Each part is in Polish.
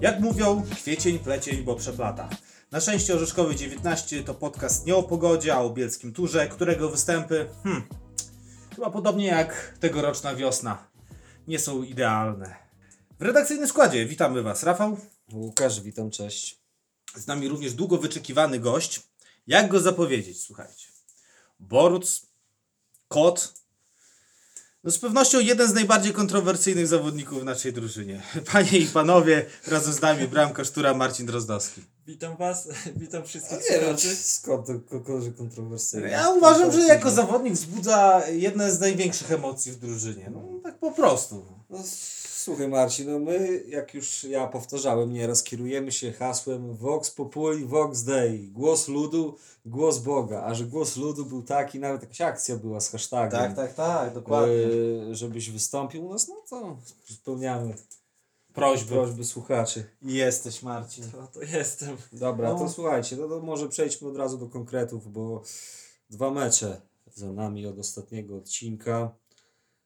Jak mówią, kwiecień, plecień, bo przeplata. Na szczęście Orzeszkowy 19 to podcast nie o pogodzie, a o bielskim turze, którego występy, hmm, chyba podobnie jak tegoroczna wiosna, nie są idealne. W redakcyjnym składzie witamy Was Rafał, Łukasz, witam, cześć. z nami również długo wyczekiwany gość. Jak go zapowiedzieć, słuchajcie. Boruc, Kot, no z pewnością jeden z najbardziej kontrowersyjnych zawodników w naszej drużynie. Panie i panowie, razem z nami bramka sztura Marcin Drozdowski. Witam Was, witam wszystkich Nie słuchaczy. skąd to kogoś kontrowersyjne. Ja uważam, że jako zawodnik wzbudza jedne z największych emocji w drużynie. No tak po prostu. No, słuchaj Marcin, no my, jak już ja powtarzałem nieraz, kierujemy się hasłem Vox Populi, Vox Dei. Głos ludu, głos Boga. A że głos ludu był taki, nawet jakaś akcja była z hashtagiem. tak, tak, e, żebyś wystąpił u nas, no to spełniamy Prośby. prośby słuchaczy. Jesteś Marcin. No to jestem. Dobra, No. to słuchajcie, no to może przejdźmy od razu do konkretów, bo dwa mecze za nami od ostatniego odcinka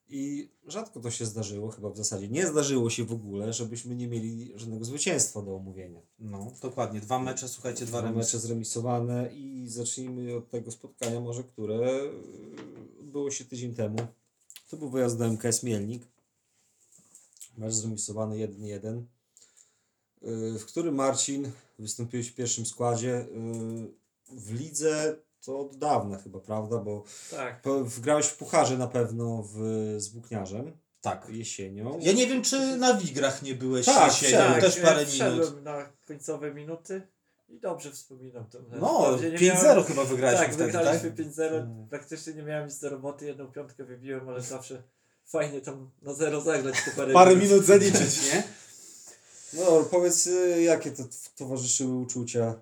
i rzadko to się zdarzyło, chyba w zasadzie nie zdarzyło się w ogóle, żebyśmy nie mieli żadnego zwycięstwa do omówienia. No, dokładnie. Dwa mecze, słuchajcie, dwa Dwa mecze zremisowane i zacznijmy od tego spotkania może, które odbyło się tydzień temu. To był wyjazd do MKS Mielnik. Mecz zremisowany 1-1, y, w którym Marcin wystąpiłeś w pierwszym składzie. y, W lidze to od dawna chyba, prawda? Bo Tak. grałeś w pucharze na pewno w, z Włókniarzem Tak. jesienią. Ja nie wiem, czy na Wigrach nie byłeś Tak, jesienią, tak, też parę e, wszedłem minut. na końcowe minuty i dobrze wspominam to. No, Wprawdzie nie 5-0 miałem- chyba wygraliśmy Tak, wtedy, tak? wygraliśmy 5-0. Mm. Praktycznie nie miałem nic do roboty, jedną piątkę wybiłem, ale zawsze fajnie tam na zero zagrać te parę, Parę minut zaliczyć, nie? No powiedz, y, jakie to towarzyszyły uczucia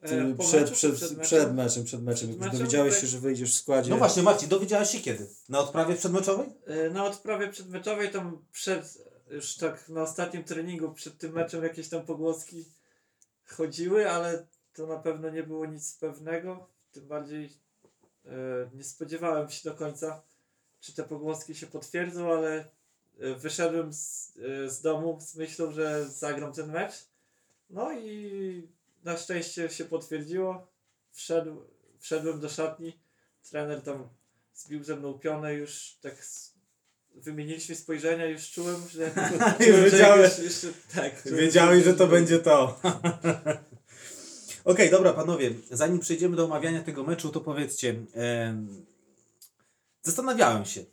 E, przed, meczu, przed, przed, meczem? meczem, przed meczem, Przed meczem, dowiedziałeś tak. się, że wyjdziesz w składzie. No właśnie, Marcin, dowiedziałeś się kiedy? Na odprawie przedmeczowej? E, Na odprawie przedmeczowej tam przed, już tak na ostatnim treningu przed tym meczem jakieś tam pogłoski chodziły, ale to na pewno nie było nic pewnego. Tym bardziej e, nie spodziewałem się do końca, czy te pogłoski się potwierdzą, ale e, wyszedłem z, e, z domu z myślą, że zagram ten mecz. No i na szczęście się potwierdziło. Wszedł, wszedłem do szatni, trener tam zbił ze mną pionę, już tak wymieniliśmy spojrzenia, już czułem, że, że wiedziałeś- jakoś jeszcze, tak, Wiedziałeś, że to będzie to. Okej, dobra, panowie, zanim przejdziemy do omawiania tego meczu, to powiedzcie, em, zastanawiałem się,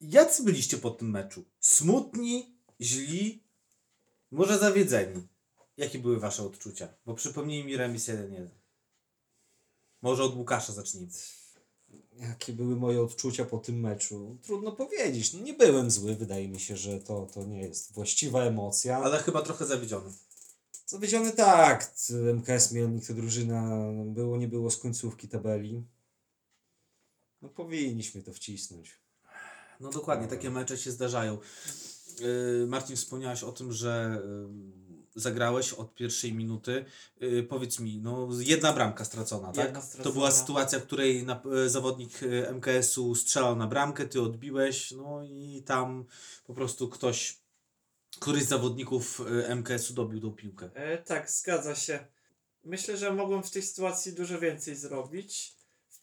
jacy byliście po tym meczu? Smutni, źli, może zawiedzeni? Jakie były wasze odczucia? Bo przypomnij mi remis 1-1. Może od Łukasza zacznijmy. Jakie były moje odczucia po tym meczu? Trudno powiedzieć. No, nie byłem zły, wydaje mi się, że to, to nie jest właściwa emocja. Ale chyba trochę zawiedziony. Zawiedziony tak. MKS Mielnik to drużyna było, nie było z końcówki tabeli. No powinniśmy to wcisnąć. No dokładnie, takie mecze się zdarzają. Yy, Marcin, wspomniałeś o tym, że yy, zagrałeś od pierwszej minuty. Yy, powiedz mi, no jedna bramka stracona, tak? Jedna stracona. To była sytuacja, w której na, zawodnik MKS-u strzelał na bramkę, ty odbiłeś, no i tam po prostu ktoś, któryś z zawodników MKS-u dobił tą piłkę. E, tak, zgadza się. Myślę, że mogłem w tej sytuacji dużo więcej zrobić.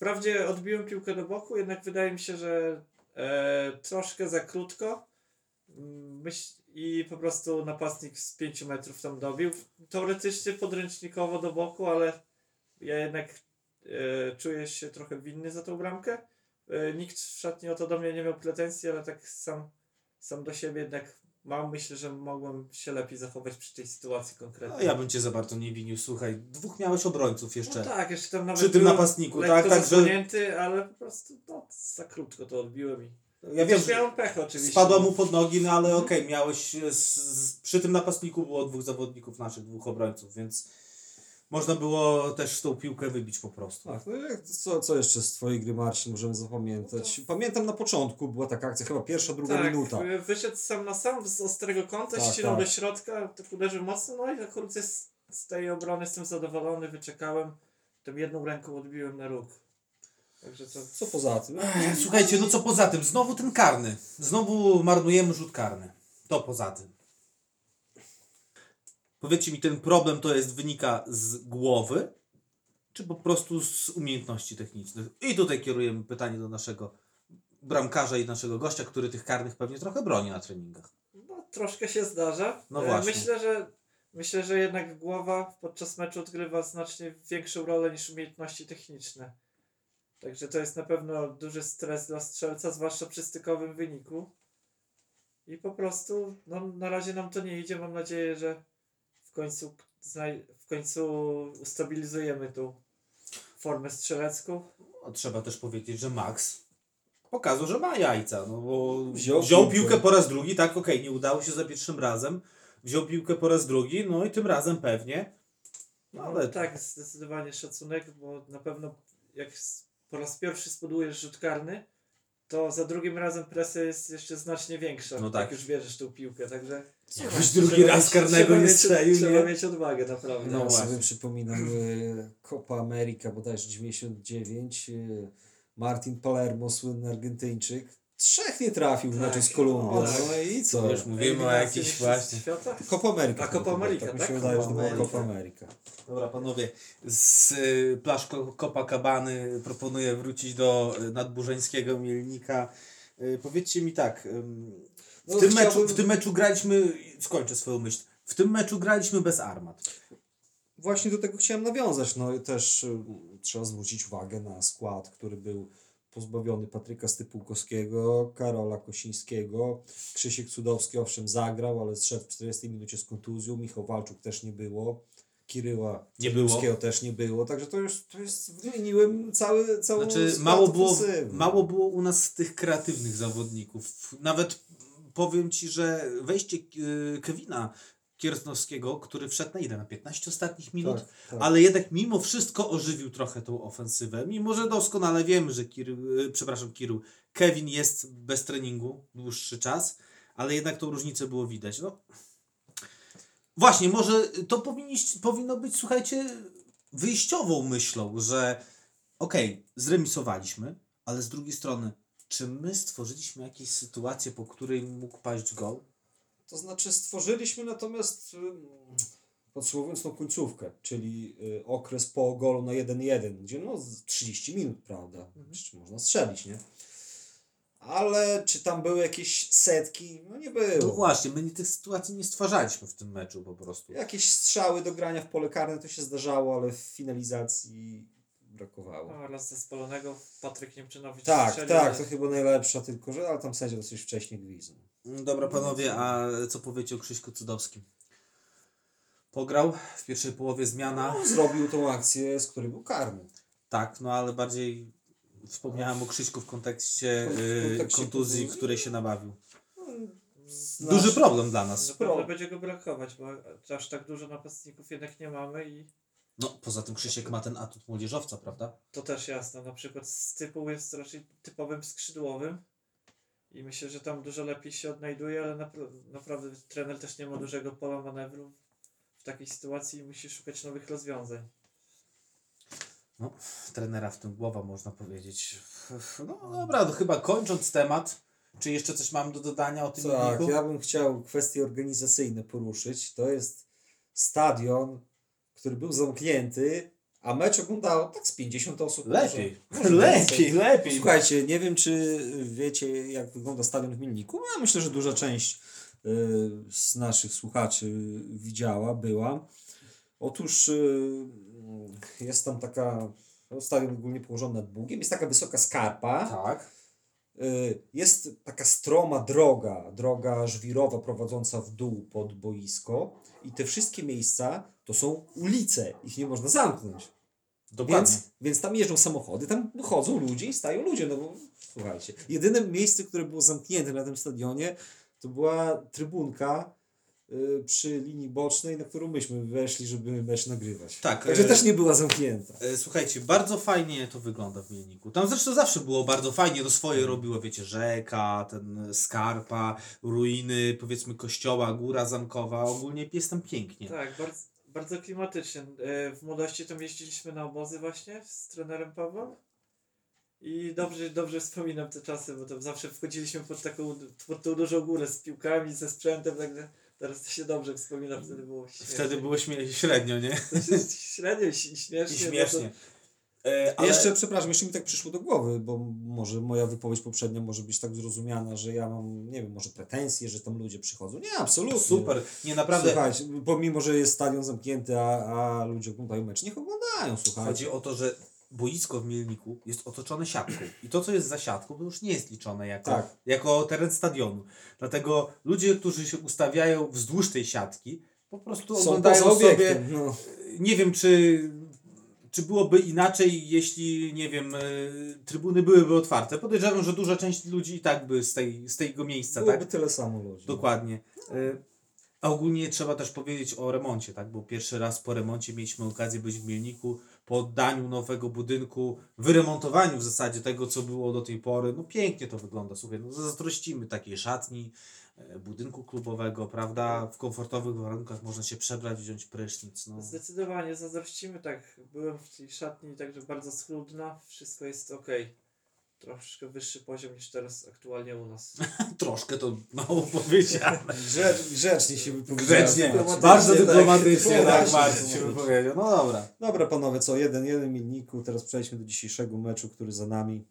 Wprawdzie odbiłem piłkę do boku, jednak wydaje mi się, że e, troszkę za krótko. Myśl, I po prostu napastnik z 5 metrów tam dobił. Teoretycznie podręcznikowo do boku, ale ja jednak e, czuję się trochę winny za tą bramkę. E, nikt w szatni o to do mnie nie miał pretensji, ale tak sam, sam do siebie jednak mam. Myślę, że mogłem się lepiej zachować przy tej sytuacji konkretnej. No ja bym cię za bardzo nie winił, słuchaj, dwóch miałeś obrońców jeszcze. No tak, jeszcze tam nawet Przy tym napastniku, tak, tak, że- ale po prostu no, za krótko to odbiłem i Ja wiem, że miałem pecha oczywiście. Spadła mu pod nogi, no ale okej, miałeś e, z, z, przy tym napastniku było dwóch zawodników naszych, dwóch obrońców, więc można było też tą piłkę wybić po prostu. Tak, no jak- co, co jeszcze z twojej gry Marcin możemy zapamiętać? Pamiętam na początku była taka akcja, chyba pierwsza, druga tak, minuta. wy- wyszedł sam na sam z ostrego kąta, Tak, ścinał tak. do środka, tak uderzył mocno, no i akurat z, z tej obrony jestem zadowolony, wyczekałem, tą jedną ręką odbiłem na róg. Także to... Co poza tym? Ech, Słuchajcie, no co poza tym? Znowu ten karny. Znowu marnujemy rzut karny. To poza tym. Powiedzcie mi, ten problem to jest wynika z głowy, czy po prostu z umiejętności technicznych? I tutaj kierujemy pytanie do naszego bramkarza i naszego gościa, który tych karnych pewnie trochę broni na treningach. No, troszkę się zdarza. No E, właśnie. Myślę, że myślę, że jednak głowa podczas meczu odgrywa znacznie większą rolę niż umiejętności techniczne. Także to jest na pewno duży stres dla strzelca, zwłaszcza przy stykowym wyniku. I po prostu no, na razie nam to nie idzie. Mam nadzieję, że końcu, w końcu ustabilizujemy tą formę strzelecką. No, trzeba też powiedzieć, że Max pokazał, że ma jajca, no bo Wziął wziął, piłkę. po raz drugi, tak, okej, nie udało się za pierwszym razem, wziął piłkę po raz drugi, no i tym razem pewnie, no No, ale tak, zdecydowanie szacunek, bo na pewno jak po raz pierwszy spodujesz rzut karny, to za drugim razem presja jest jeszcze znacznie większa, No jak tak. już bierzesz tą piłkę, także Jakbyś drugi raz mieć- karnego nie strzelił, Trzeba nie? mieć odwagę, naprawdę. No ja właśnie. sobie przypominam e, Copa America, bodajże 99, e, Martin Palermo, słynny Argentyńczyk, trzech nie trafił w meczu z Kolumbią, tak. no i co? Już mówimy o jakichś właśnie. Świata? Copa America. A, Copa America, tak? mi tak? się wydaje, że to Copa była America. Copa America. Dobra panowie, z y, plaż Copacabany proponuję wrócić do y, nadburzeńskiego Mielnika. Y, powiedzcie mi tak, w, No, tym chciałbym- meczu, w tym meczu graliśmy, skończę swoją myśl, w tym meczu graliśmy bez armat. Właśnie do tego chciałem nawiązać. No i też y, trzeba zwrócić uwagę na skład, który był pozbawiony Patryka Stypułkowskiego, Karola Kosińskiego, Krzysiek Cudowski owszem zagrał, ale zszedł w 40 minucie z kontuzją, Michał Walczuk też nie było, Kiryła Nie było. Też nie było, także to już to jest, wymieniłem cały, cały Znaczy, mało było, ofensywny. mało było u nas tych kreatywnych zawodników. Nawet powiem Ci, że wejście y, Kevina Kiersnowskiego, który wszedł na ile? Na 15 ostatnich minut? Tak, tak. Ale jednak mimo wszystko ożywił trochę tą ofensywę. Mimo, że doskonale wiemy, że Kir, y, przepraszam, Kiru, Kevin jest bez treningu dłuższy czas, ale jednak tą różnicę było widać. No. Właśnie, może to powinniś, powinno być, słuchajcie, wyjściową myślą, że okej, zremisowaliśmy, ale z drugiej strony, czy my stworzyliśmy jakieś sytuacje, po której mógł paść gol? To znaczy stworzyliśmy natomiast podsumowując tą końcówkę, czyli y, okres po golu na 1-1, gdzie no z 30 minut, prawda? Jeszcze można strzelić, nie? Ale czy tam były jakieś setki? No nie No było. właśnie, my tych sytuacji nie stwarzaliśmy w tym meczu po prostu. Jakieś strzały do grania w pole karne to się zdarzało, ale w finalizacji brakowało. No, raz ze spalonego Patryk Niemczynowicz Tak, tak, ale- to chyba najlepsza, tylko że ale tam sędzia dosyć wcześnie gwizdnął. Dobra panowie, a co powiecie o Krzyśku Cudowskim? Pograł w pierwszej połowie zmiana. No, zrobił tą akcję, z której był karny. Tak, no ale bardziej wspomniałem o Krzyśku w kontekście, W y, kontekście kontuzji, kontuzji. której się nabawił. Znaczy- Duży problem dla nas. Na pewno Pro. będzie go brakować, bo aż tak dużo napastników jednak nie mamy i No, poza tym Krzysiek ma ten atut młodzieżowca, prawda? to też jasne. Na przykład z typu jest raczej typowym skrzydłowym i myślę, że tam dużo lepiej się odnajduje, ale napra- naprawdę trener też nie ma dużego pola manewru w takiej sytuacji i musi szukać nowych rozwiązań. Trenera w tym głowa, można powiedzieć. No dobra, to chyba kończąc temat, czy jeszcze coś mam do dodania o tym Tak, ja bym chciał kwestie organizacyjne poruszyć. To jest stadion, który był zamknięty, a mecz oglądało tak z 50 osób. Lepiej, Może, może lepiej, więcej. lepiej. Słuchajcie, nie wiem, czy wiecie, jak wygląda stadion w Milniku. Ja myślę, że duża część y, z naszych słuchaczy widziała, była. Otóż y, jest tam taka, no, stadion ogólnie położony nad Bugiem, jest taka wysoka skarpa. Tak. Y, Jest taka stroma droga, droga żwirowa prowadząca w dół pod boisko i te wszystkie miejsca to są ulice, ich nie można zamknąć. Dokładnie. Więc, więc tam jeżdżą samochody, tam chodzą ludzie i stają ludzie, no bo słuchajcie. Jedyne miejsce, które było zamknięte na tym stadionie to była trybunka y, przy linii bocznej, na którą myśmy weszli, żeby mecz nagrywać. Tak, Także e, też nie była zamknięta. E, Słuchajcie, bardzo fajnie to wygląda w Mielniku. Tam zresztą zawsze było bardzo fajnie, to swoje robiło, wiecie, rzeka, ten skarpa, ruiny, powiedzmy kościoła, góra zamkowa, ogólnie jest tam pięknie. Tak, bardzo, bardzo klimatycznie. E, W młodości tam jeździliśmy na obozy właśnie z trenerem Pawłem. I dobrze, dobrze wspominam te czasy, bo tam zawsze wchodziliśmy pod taką, pod tą dużą górę z piłkami, ze sprzętem, także Teraz to się dobrze wspomina, wtedy było śmiesznie. Wtedy było śmie- średnio, nie? To średnio i śmiesznie. I śmiesznie. E, Ale... Jeszcze, przepraszam, jeszcze mi tak przyszło do głowy, bo może moja wypowiedź poprzednia może być tak zrozumiana, że ja mam, nie wiem, może pretensje, że tam ludzie przychodzą. Nie, absolutnie. Super. Nie, naprawdę. Słuchajcie, pomimo, że jest stadion zamknięty, a, a ludzie oglądają mecz, niech oglądają, słuchajcie. Chodzi o to, że boisko w Mielniku jest otoczone siatką. I to, co jest za siatką, to już nie jest liczone jako, Tak. jako teren stadionu. Dlatego ludzie, którzy się ustawiają wzdłuż tej siatki, po prostu Są oglądają sobie. No. Nie wiem, czy, czy byłoby inaczej, jeśli, nie wiem, y, trybuny byłyby otwarte. Podejrzewam, że duża część ludzi i tak by z, tej, z tego miejsca, Byłoby tak? tyle samo ludzi. Dokładnie. Y, A ogólnie trzeba też powiedzieć o remoncie, tak? Bo pierwszy raz po remoncie mieliśmy okazję być w Mielniku, po oddaniu nowego budynku, wyremontowaniu w zasadzie tego, co było do tej pory. No pięknie to wygląda, słuchaj, no zazdrościmy takiej szatni, e, budynku klubowego, prawda? W komfortowych warunkach można się przebrać, wziąć prysznic, no. Zdecydowanie zazdrościmy, tak. Byłem w tej szatni, także bardzo schludna. Wszystko jest ok. Troszkę wyższy poziom niż teraz aktualnie u nas. Troszkę to mało powiedziane. Grzecz, grzecznie się wypowiedziałem. Grzecznie, bardzo tak. dyplomatycznie, tak, Właśnie, Marcin się wypowiedział. No dobra. Dobra panowie, co? Jeden, jeden milniku. Teraz przejdźmy do dzisiejszego meczu, który za nami.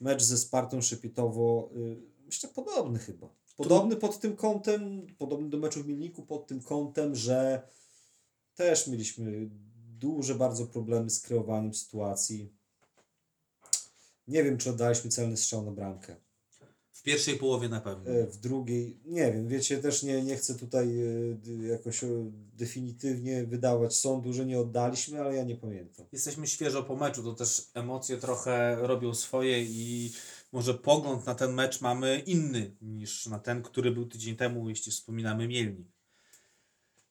Mecz ze Spartą Szepietowo. y, Myślę podobny chyba. Podobny pod tym kątem, podobny do meczu w Milniku pod tym kątem, że też mieliśmy duże bardzo problemy z kreowaniem sytuacji. Nie wiem, czy oddaliśmy celny strzał na bramkę. W pierwszej połowie na pewno. E, W drugiej, nie wiem, wiecie, też nie, nie chcę tutaj e, jakoś e, definitywnie wydawać sądu, że nie oddaliśmy, ale ja nie pamiętam. Jesteśmy świeżo po meczu, to też emocje trochę robią swoje i może pogląd na ten mecz mamy inny niż na ten, który był tydzień temu, jeśli wspominamy Mielnik.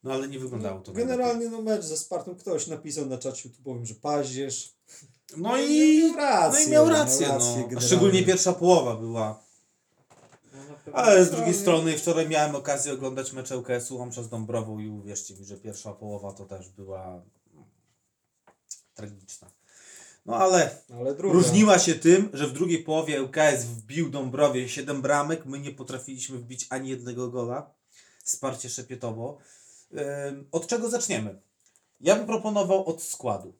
No ale nie wyglądało to Generalnie no mecz ze Spartą ktoś napisał na czacie YouTube'owym, że paździerz. No i, miał rację. no i miał rację, miał no. A generalnie. szczególnie pierwsza połowa była. No. Ale z drugiej No, strony wczoraj miałem okazję oglądać mecz ŁKS-u Łomża z Dąbrową i uwierzcie mi, że pierwsza połowa to też była mm, tragiczna. No ale Ale. Różniła się tym, że w drugiej połowie ŁKS wbił Dąbrowie 7 bramek, my nie potrafiliśmy wbić ani jednego gola. Wsparcie Szepietowo. Od czego zaczniemy? Ja bym proponował od składu.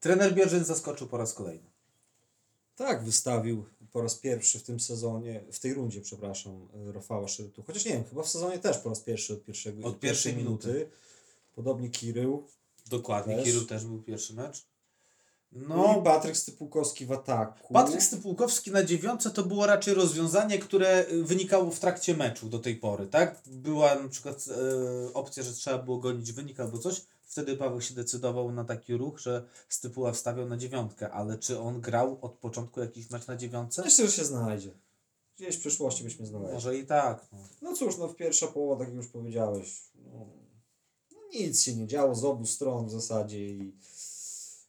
Trener Bierzyn zaskoczył po raz kolejny. Tak, wystawił po raz pierwszy w tym sezonie, w tej rundzie, przepraszam, e, Rafała Szyrytu. Chociaż nie wiem, chyba w sezonie też po raz pierwszy od pierwszego Od pierwszej minuty. Podobnie Kirył. Dokładnie, Też. Kiru też był pierwszy mecz. No i Patryk Stypułkowski w ataku. Patryk Stypułkowski na dziewiątce to było raczej rozwiązanie, które y, wynikało w trakcie meczu do tej pory, tak? Była na przykład e, opcja, że trzeba było gonić wynik albo coś. Wtedy Paweł się decydował na taki ruch, że Stypuła wstawiał na dziewiątkę, ale czy on grał od początku jakiś mecz na dziewiątce? Myślę, że się znajdzie. Gdzieś w przyszłości byśmy znaleźli. Może i tak. No. No cóż, no w pierwsza połowa, tak jak już powiedziałeś, no, no nic się nie działo z obu stron w zasadzie i,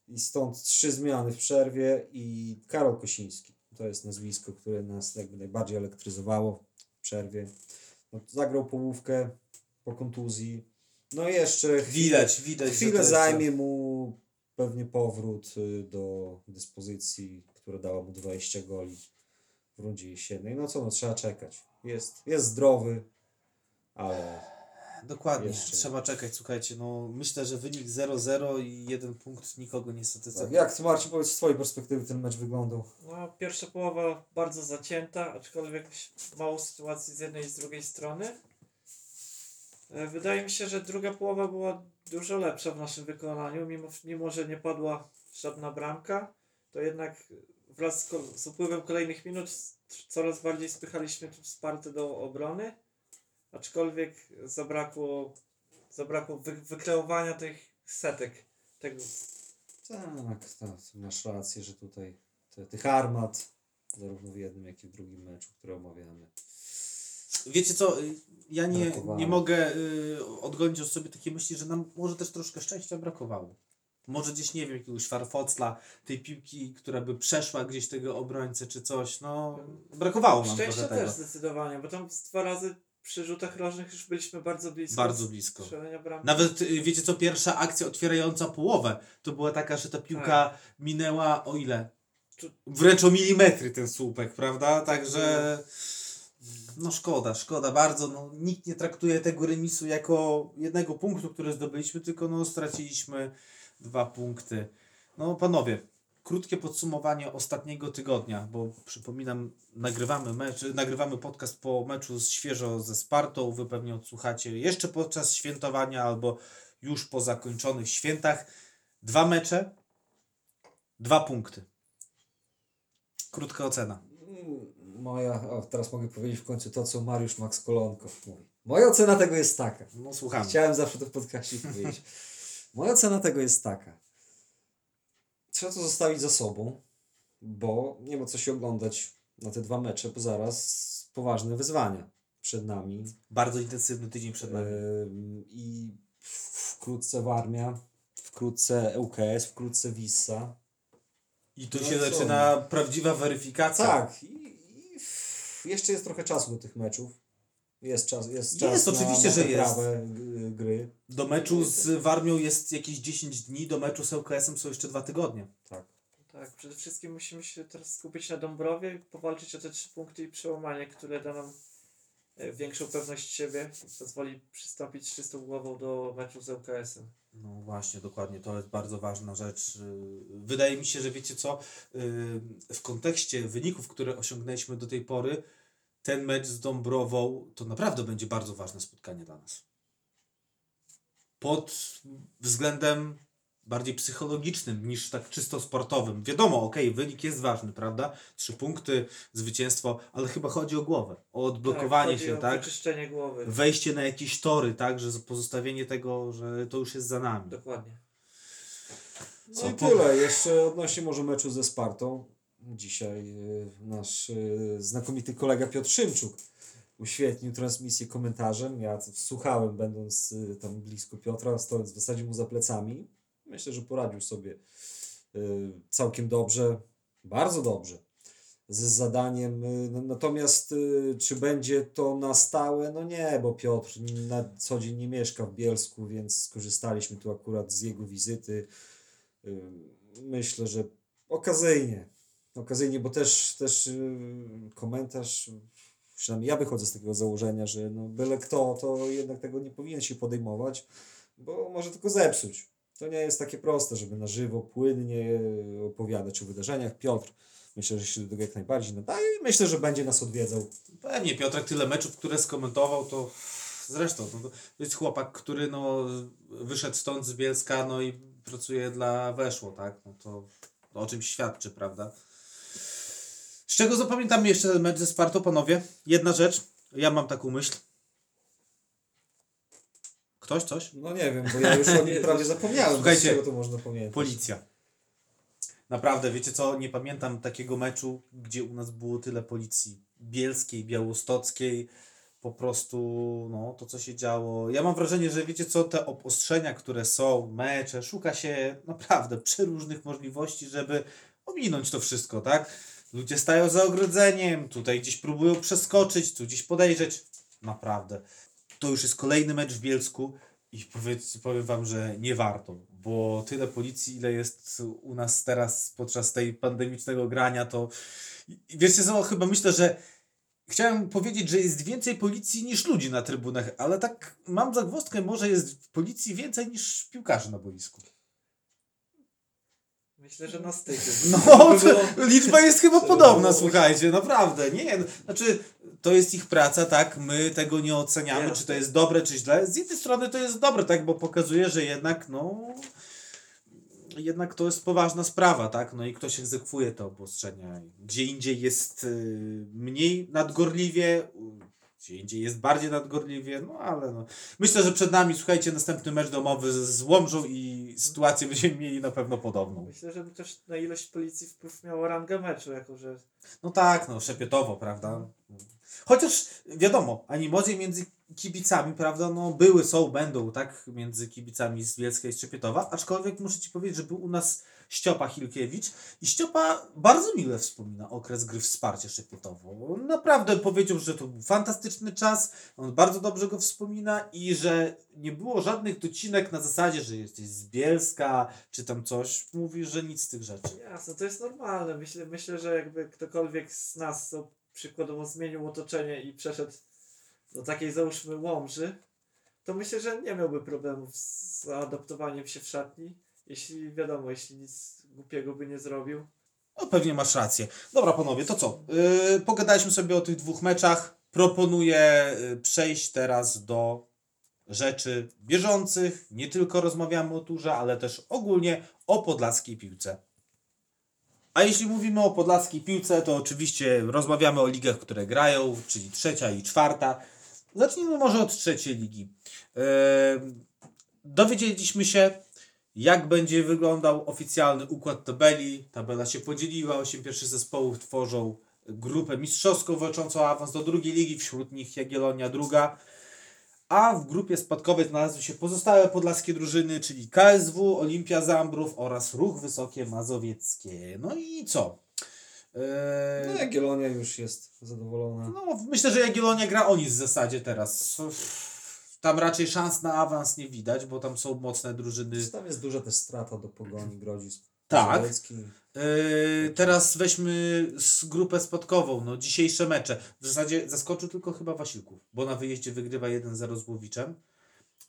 i stąd trzy zmiany w przerwie i Karol Kosiński. To jest nazwisko, które nas jakby najbardziej elektryzowało w przerwie. No, zagrał połówkę po kontuzji. No i jeszcze Widać, widać. chwilę zajmie mu pewnie powrót y, do dyspozycji, która dała mu 20 goli w rundzie jesiennej. No co, no trzeba czekać. Jest, jest zdrowy, ale Dokładnie, Jeszcze. trzeba czekać. Słuchajcie, no myślę, że wynik 0-0 i jeden punkt nikogo nie tak. satysfakcjonuje. jak ty Marcin powiedz z twojej perspektywy ten mecz wyglądał? No, pierwsza połowa bardzo zacięta, aczkolwiek mało sytuacji z jednej i z drugiej strony. E, Wydaje mi się, że druga połowa była dużo lepsza w naszym wykonaniu, mimo, mimo że nie padła żadna bramka, to jednak wraz z, z upływem kolejnych minut coraz bardziej spychaliśmy tu Spartę do obrony, aczkolwiek zabrakło, zabrakło wy, wykreowania tych setek, tego, Tak, tak, masz rację, że tutaj te, tych armat, zarówno w jednym, jak i w drugim meczu, które omawiamy. Wiecie co, y, ja nie, Brakowało. nie mogę y, odgonić od sobie takiej myśli, że nam może też troszkę szczęścia brakowało. Może gdzieś, nie wiem, jakiegoś farfocla, tej piłki, która by przeszła gdzieś tego obrońcę czy coś, no brakowało nam Szczęścia też tego. zdecydowanie, bo tam dwa razy przy rzutach rożnych już byliśmy bardzo blisko. Bardzo blisko. Nawet y, wiecie co, pierwsza akcja otwierająca połowę, to była taka, że ta piłka minęła o ile? Wręcz o milimetry ten słupek, prawda? Także No szkoda, szkoda bardzo. No, nikt nie traktuje tego remisu jako jednego punktu, który zdobyliśmy, tylko no, straciliśmy dwa punkty. No panowie, krótkie podsumowanie ostatniego tygodnia, bo przypominam, nagrywamy mecz, nagrywamy podcast po meczu z świeżo ze Spartą. Wy pewnie odsłuchacie jeszcze podczas świętowania albo już po zakończonych świętach. Dwa mecze, dwa punkty. Krótka ocena. Moja, o, teraz mogę powiedzieć w końcu to, co Mariusz Max Kolonko mówi. Moja ocena tego jest taka. No słuchamy. Chciałem zawsze to w podcaście powiedzieć. Moja ocena tego jest taka. Trzeba to zostawić za sobą, bo nie ma co się oglądać na te dwa mecze, bo zaraz poważne wyzwania przed nami. Bardzo intensywny tydzień przed nami. Ym, I wkrótce Warmia, wkrótce ŁKS, wkrótce Wissa. I tu No się co? zaczyna prawdziwa weryfikacja. Tak. I, i jeszcze jest trochę czasu do tych meczów. Jest czas, jest czas Jest, na, oczywiście, na że jest. gry. Do meczu z Warmią jest jakieś 10 dni, do meczu z ŁKS-em są jeszcze dwa tygodnie. Tak. Tak, przede wszystkim musimy się teraz skupić na Dąbrowie, powalczyć o te trzy punkty i przełamanie, które da nam e, większą pewność siebie pozwoli przystąpić czystą głową do meczu z ŁKS-em. No właśnie, dokładnie, to jest bardzo ważna rzecz. Yy, Wydaje mi się, że wiecie co, yy, w kontekście wyników, które osiągnęliśmy do tej pory, ten mecz z Dąbrową to naprawdę będzie bardzo ważne spotkanie dla nas. Pod względem bardziej psychologicznym niż tak czysto sportowym. Wiadomo, okej, wynik jest ważny, prawda? Trzy punkty, zwycięstwo, ale chyba chodzi o głowę, o odblokowanie chodzi się, o tak? Wyczyszczenie głowy. Wejście na jakieś tory, tak? Że pozostawienie tego, że to już jest za nami. Dokładnie. No Co i po- tyle. Jeszcze odnośnie może meczu ze Spartą. Dzisiaj y, nasz y, znakomity kolega Piotr Szymczuk uświetnił transmisję komentarzem. Ja słuchałem, będąc y, tam blisko Piotra, stojąc w zasadzie mu za plecami. Myślę, że poradził sobie całkiem dobrze, bardzo dobrze z zadaniem. Natomiast czy będzie to na stałe? No nie, bo Piotr na co dzień nie mieszka w Bielsku, więc skorzystaliśmy tu akurat z jego wizyty. Myślę, że okazyjnie. Okazyjnie, bo też, też y, komentarz, przynajmniej ja wychodzę z takiego założenia, że no byle kto, to jednak tego nie powinien się podejmować, bo może tylko zepsuć. To nie jest takie proste, żeby na żywo, płynnie opowiadać o wydarzeniach. Piotr, myślę, że się do tego jak najbardziej nadaje i myślę, że będzie nas odwiedzał. Pewnie Piotrek tyle meczów, które skomentował, to zresztą no, to jest chłopak, który no, wyszedł stąd z Bielska no i pracuje dla Weszło, tak? No to o czym świadczy, prawda? Z czego zapamiętamy jeszcze ten mecz ze Spartą, panowie? Jedna rzecz, ja mam taką myśl. Ktoś coś? No nie wiem, bo ja już o nim prawie zapomniałem. Słuchajcie, z czego to można pamiętać? Policja. Naprawdę, wiecie co, nie pamiętam takiego meczu, gdzie u nas było tyle policji bielskiej, białostockiej, po prostu, no, to co się działo. Ja mam wrażenie, że wiecie co, te obostrzenia, które są, mecze, szuka się naprawdę przeróżnych możliwości, żeby ominąć to wszystko, tak? Ludzie stają za ogrodzeniem, tutaj gdzieś próbują przeskoczyć, tu gdzieś podejrzeć. Naprawdę. To już jest kolejny mecz w Bielsku i powiedz, powiem wam, że nie warto, bo tyle policji, ile jest u nas teraz podczas tej pandemicznego grania, to wiecie co, chyba myślę, że chciałem powiedzieć, że jest więcej policji niż ludzi na trybunach, ale tak mam zagwozdkę, może jest policji więcej niż piłkarzy na boisku. Myślę, że na styku. No, to, liczba jest chyba podobna, słuchajcie, naprawdę. Nie, no, znaczy, to jest ich praca, tak? My tego nie oceniamy, Jasne. czy to jest dobre, czy źle. Z jednej strony to jest dobre, tak? Bo pokazuje, że jednak, no, jednak to jest poważna sprawa, tak? No i ktoś egzekwuje te obostrzenia. Gdzie indziej jest y, mniej nadgorliwie, gdzie indziej jest bardziej nadgorliwie, no ale no. Myślę, że przed nami, słuchajcie, następny mecz domowy z Łomżą i sytuację będziemy mieli na pewno podobną. Myślę, że też na ilość policji wpływ miało rangę meczu, jako że No tak, no szepietowo, prawda? Chociaż wiadomo, animozje między kibicami, prawda, no były, są, będą, tak, między kibicami z Bielska i z Szepietowa, aczkolwiek muszę Ci powiedzieć, że był u nas Ściopa Hilkiewicz i Ściopa bardzo mile wspomina okres gry wsparcie Szepietowo. Naprawdę powiedział, że to był fantastyczny czas, on bardzo dobrze go wspomina i że nie było żadnych docinek na zasadzie, że jesteś z Bielska, czy tam coś. Mówi, że nic z tych rzeczy. jasne, to jest normalne. Myślę, myślę, że jakby ktokolwiek z nas, co przykładowo zmienił otoczenie i przeszedł do takiej załóżmy Łomży, to myślę, że nie miałby problemów z zaadaptowaniem się w szatni, jeśli wiadomo, jeśli nic głupiego by nie zrobił. No pewnie masz rację. Dobra panowie, to co? Yy, pogadaliśmy sobie o tych dwóch meczach. Proponuję yy, przejść teraz do rzeczy bieżących. Nie tylko rozmawiamy o turze, ale też ogólnie o podlaskiej piłce. A jeśli mówimy o podlaskiej piłce, to oczywiście rozmawiamy o ligach, które grają, czyli trzecia i czwarta. Zacznijmy może od trzeciej ligi. Yy, dowiedzieliśmy się, jak będzie wyglądał oficjalny układ tabeli. Tabela się podzieliła, osiem pierwszych zespołów tworzą grupę mistrzowską walczącą o awans do drugiej ligi, wśród nich Jagiellonia druga. A w grupie spadkowej znalazły się pozostałe podlaskie drużyny, czyli KSW, Olimpia Zambrów oraz Ruch Wysokie Mazowieckie. No i co? Eee, No Jagiellonia już jest zadowolona. no, myślę, że Jagiellonia gra o nic w zasadzie teraz. Tam raczej szans na awans nie widać, bo tam są mocne drużyny. Tam jest duża też strata do Pogoni Grodzisk. Tak. Yy, teraz weźmy z grupę spotkową, no dzisiejsze mecze. W zasadzie zaskoczył tylko chyba Wasilków, bo na wyjeździe wygrywa 1-0 z Łowiczem.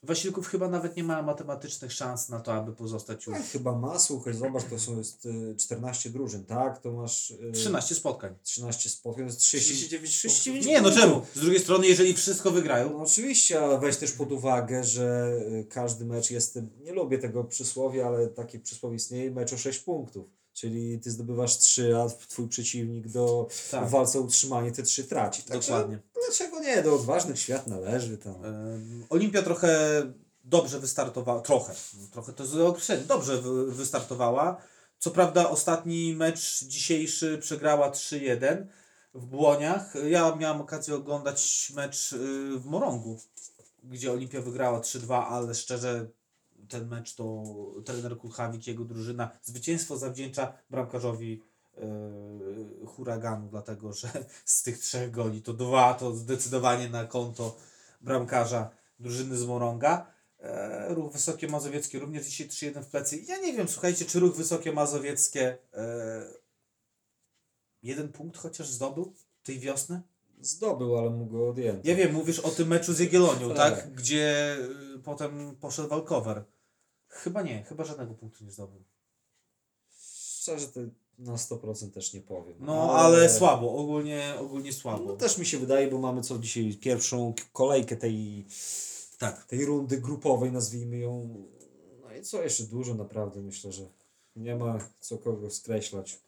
Wasilków chyba nawet nie ma matematycznych szans na to, aby pozostać już. Tak, chyba ma, słuchaj, zobacz, to są jest y, 14 drużyn, tak? To masz y, 13 spotkań. 13 spotkań, to jest 30, 39 39 Nie, no czemu? Z drugiej strony, jeżeli wszystko wygrają, No oczywiście, ale weź też pod uwagę, że y, każdy mecz jest tym, nie lubię tego przysłowia, ale takie przysłowie istnieje, mecz o 6 punktów. Czyli ty zdobywasz 3, a twój przeciwnik do Tak. walce o utrzymanie te 3 traci. Także dokładnie. Dlaczego nie? Do odważnych świat należy tam. Ym, Olimpia trochę dobrze wystartowała, trochę, trochę to złe określenie, dobrze wy, wystartowała. Co prawda ostatni mecz dzisiejszy przegrała 3-1 w Błoniach. Ja miałem okazję oglądać mecz y, w Morągu, gdzie Olimpia wygrała 3-2, ale szczerze ten mecz to trener Kuchawik, jego drużyna zwycięstwo zawdzięcza bramkarzowi y, huraganu, dlatego że z tych trzech goli to dwa to zdecydowanie na konto bramkarza drużyny z Morąga. E, ruch Wysokie Mazowieckie również dzisiaj 3-1 w plecy. Ja nie wiem, słuchajcie, czy Ruch Wysokie Mazowieckie e, jeden punkt chociaż zdobył tej wiosny? Zdobył, ale mu go odjęto. Ja wiem, mówisz o tym meczu z Jagiellonią, tak? Tak. Gdzie y, potem poszedł walkover. Chyba nie, chyba żadnego punktu nie zdobył. Szczerze to na 100% też nie powiem. No, ale słabo, ogólnie, ogólnie słabo. No też mi się wydaje, bo mamy co dzisiaj pierwszą kolejkę tej, Tak. tej rundy grupowej, nazwijmy ją. No i co jeszcze dużo naprawdę myślę, że nie ma co kogo skreślać.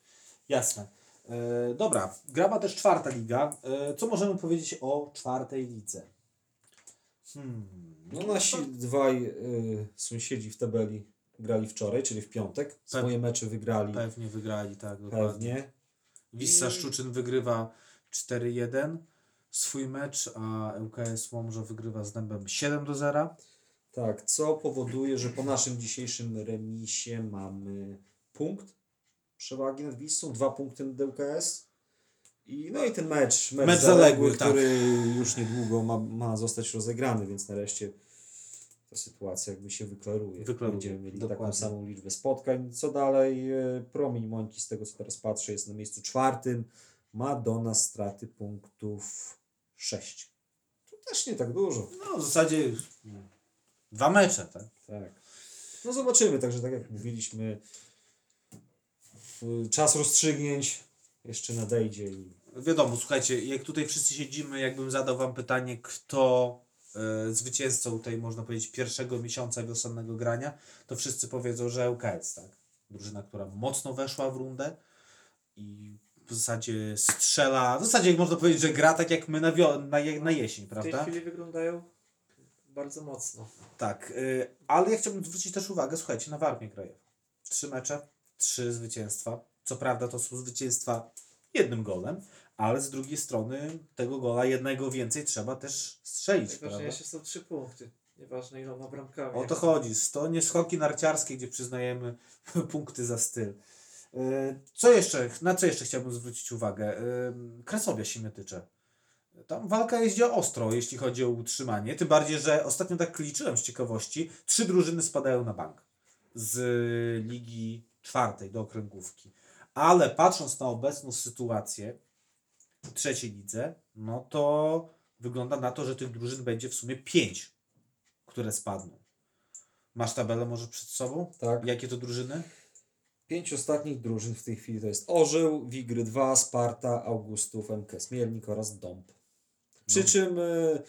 Jasne. E, dobra, grała też czwarta liga. E, co możemy powiedzieć o czwartej lidze? Hmm. No nasi dwaj y, sąsiedzi w tabeli grali wczoraj, czyli w piątek. Swoje mecze wygrali Pewnie wygrali, tak, dokładnie. pewnie. Wissa I- Szczuczyn wygrywa 4-1 swój mecz, a ŁKS Łomża wygrywa z Dębem 7 do 0. Tak, co powoduje, że po naszym dzisiejszym remisie mamy punkt przewagi nad Wissą, dwa punkty nad ŁKS. I, no i ten mecz, mecz, Mecz zaległy, zaległy, tak. który już niedługo ma, ma zostać rozegrany, więc nareszcie ta sytuacja jakby się wyklaruje. Wyklaruje, Będziemy mieli dokładnie. taką samą liczbę spotkań. Co dalej? E, Promień Mońki, z tego co teraz patrzę, jest na miejscu czwartym. Ma do nas straty punktów 6. To też nie tak dużo. No w zasadzie dwa mecze, tak? Tak. No zobaczymy, także tak jak mówiliśmy, czas rozstrzygnięć jeszcze nadejdzie i Wiadomo, słuchajcie, jak tutaj wszyscy siedzimy, jakbym zadał wam pytanie, kto e, zwycięzcą tej, można powiedzieć, pierwszego miesiąca wiosennego grania, to wszyscy powiedzą, że ŁKS, tak? Drużyna, która mocno weszła w rundę i w zasadzie strzela, w zasadzie można powiedzieć, że gra tak jak my na, wio- na, je- na jesień, W tej prawda? chwili wyglądają bardzo mocno. Tak, y, ale ja chciałbym zwrócić też uwagę, słuchajcie, na Warmię Krajew. Trzy mecze, trzy zwycięstwa. Co prawda to są zwycięstwa jednym golem, ale z drugiej strony tego gola jednego więcej trzeba też strzelić, prawda? Najważniejsze są trzy punkty. Nieważne iloma bramkami. O to chodzi. To nie skoki narciarskie, gdzie przyznajemy punkty za styl. Y, Co jeszcze, na co jeszcze chciałbym zwrócić uwagę? Y, Kresowia Siemiatycze. Tam walka jeździ ostro, jeśli chodzi o utrzymanie. Tym bardziej, że ostatnio tak liczyłem z ciekawości. Trzy drużyny spadają na bank z Ligi Czwartej do okręgówki. Ale patrząc na obecną sytuację, trzeciej lidze, no to wygląda na to, że tych drużyn będzie w sumie pięć, które spadną. Masz tabelę może przed sobą? Tak. Jakie to drużyny? Pięć ostatnich drużyn w tej chwili to jest Orzeł, Wigry 2, Sparta, Augustów, MKS Mielnik oraz Dąb. Przy No. czym y,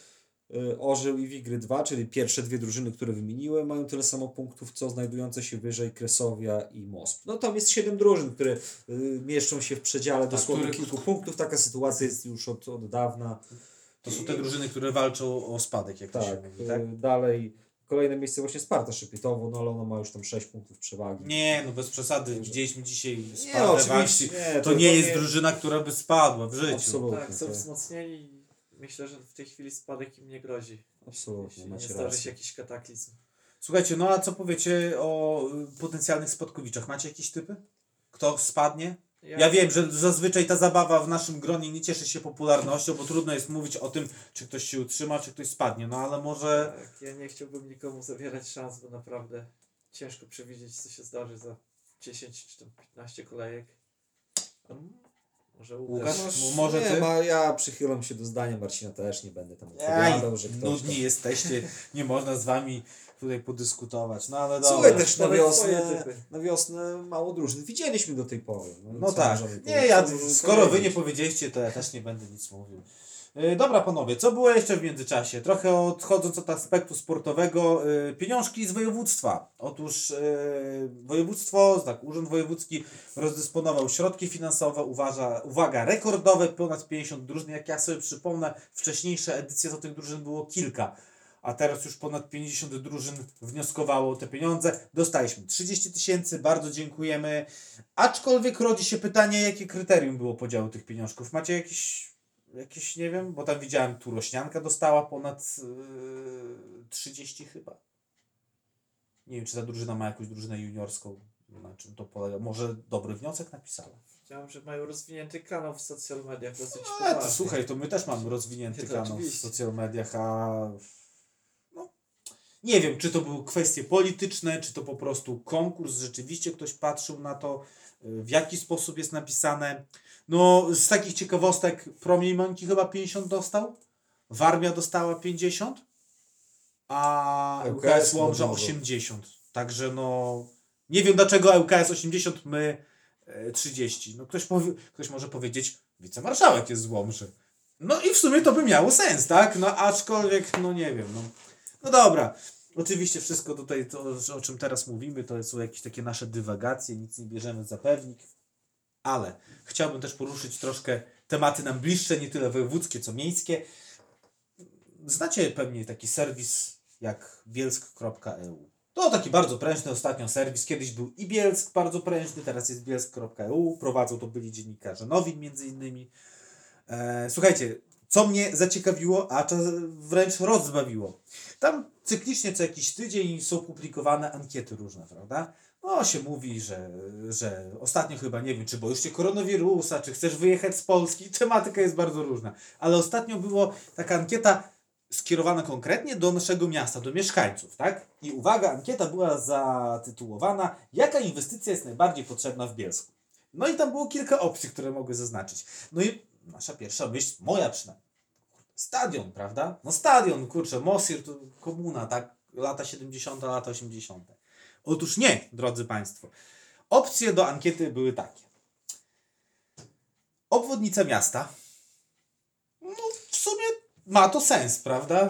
Orzeł i Wigry 2, czyli pierwsze dwie drużyny, które wymieniłem, mają tyle samo punktów, co znajdujące się wyżej Kresowia i Mosp. No tam jest siedem drużyn, które y, mieszczą się w przedziale dosłownie które- kilku punktów. Taka sytuacja jest już od, od dawna. To są te drużyny, które walczą o spadek, jak to się Tak, mówi, tak? y, dalej kolejne miejsce właśnie Sparta Szypietowo, no ale ona ma już tam 6 punktów przewagi. Nie, no bez przesady. Widzieliśmy dzisiaj Nie, Spartę oczywiście, Walsi. nie, To nie jest drużyna, która by spadła w życiu. Absolutnie. Tak, są to- wzmocnieni myślę, że w tej chwili spadek im nie grozi. Absolutnie, Jeśli nie macie zdarzy się rację. jakiś kataklizm. Słuchajcie, no a co powiecie o y, potencjalnych spadkowiczach? Macie jakieś typy? Kto spadnie? Ja wiem, że zazwyczaj ta zabawa w naszym gronie nie cieszy się popularnością, bo trudno jest mówić o tym, czy ktoś się utrzyma, czy ktoś spadnie. No ale może. Tak, ja nie chciałbym nikomu zabierać szans, bo naprawdę ciężko przewidzieć, co się zdarzy za 10 czy tam 15 kolejek. A Może Łukasz? Łukasz. M- może nie, ty? Ma, ja przychylam się do zdania Marcina, też nie będę tam opowiadał, że ktoś nudni tam... jesteście, nie można z wami tutaj podyskutować. No ale Słuchaj, dobra. też na wiosnę, na wiosnę mało drużyn widzieliśmy do tej pory. No co tak. Nie, ja, skoro wy nie powiedzieliście, to ja też nie będę nic mówił. Yy, Dobra panowie, co było jeszcze w międzyczasie? Trochę odchodząc od aspektu sportowego, yy, pieniążki z województwa. Otóż yy, województwo, tak, Urząd Wojewódzki rozdysponował środki finansowe, uważa, uwaga, rekordowe, ponad 50 drużyn. Jak ja sobie przypomnę, wcześniejsze edycje to tych drużyn było kilka. A teraz już ponad 50 drużyn wnioskowało te pieniądze. Dostaliśmy 30 tysięcy, bardzo dziękujemy. Aczkolwiek rodzi się pytanie, jakie kryterium było podziału tych pieniążków. Macie jakieś, jakieś nie wiem, bo tam widziałem, tu Rośnianka dostała ponad yy, 30 chyba. Nie wiem, czy ta drużyna ma jakąś drużynę juniorską. Na czym to polega? Może dobry wniosek napisała. Widziałem, że mają rozwinięty kanał w social mediach dosyć A, to, poważny. słuchaj, to my też mamy rozwinięty To kanał w oczywiście. social mediach, a no, nie wiem, czy to były kwestie polityczne, czy to po prostu konkurs, rzeczywiście ktoś patrzył na to, y, w jaki sposób jest napisane. No, z takich ciekawostek Promień Mąki chyba 50 dostał, Warmia dostała 50, a LKS Łomża no dużo. 80. Także no, nie wiem dlaczego ŁKS 80, my e, 30. No ktoś, powie, ktoś może powiedzieć, wicemarszałek jest z Łomży. No i w sumie to by miało sens, tak? No aczkolwiek, no nie wiem, no. No dobra. Oczywiście wszystko tutaj, to, o czym teraz mówimy, to są jakieś takie nasze dywagacje, nic nie bierzemy za pewnik. Ale chciałbym też poruszyć troszkę tematy nam bliższe, nie tyle wojewódzkie, co miejskie. Znacie pewnie taki serwis jak bielsk.eu. To taki bardzo prężny ostatnio serwis. Kiedyś był i Bielsk bardzo prężny, teraz jest bielsk.eu. Prowadzą to byli dziennikarze Nowin między innymi. E, słuchajcie, co mnie zaciekawiło, a czas wręcz rozbawiło. Tam cyklicznie co jakiś tydzień są publikowane ankiety różne, prawda? No się mówi, że, że ostatnio chyba nie wiem, czy boisz się koronawirusa, czy chcesz wyjechać z Polski. Tematyka jest bardzo różna. Ale ostatnio było taka ankieta skierowana konkretnie do naszego miasta, do mieszkańców, tak? I uwaga, ankieta była zatytułowana Jaka inwestycja jest najbardziej potrzebna w Bielsku? No i tam było kilka opcji, które mogły zaznaczyć. No i nasza pierwsza myśl, moja przynajmniej. Stadion, prawda? No stadion, kurczę, Mosir to komuna, tak? Lata 70., lata 80. Otóż nie, drodzy Państwo. Opcje do ankiety były takie. Obwodnica miasta. No, w sumie ma to sens, prawda?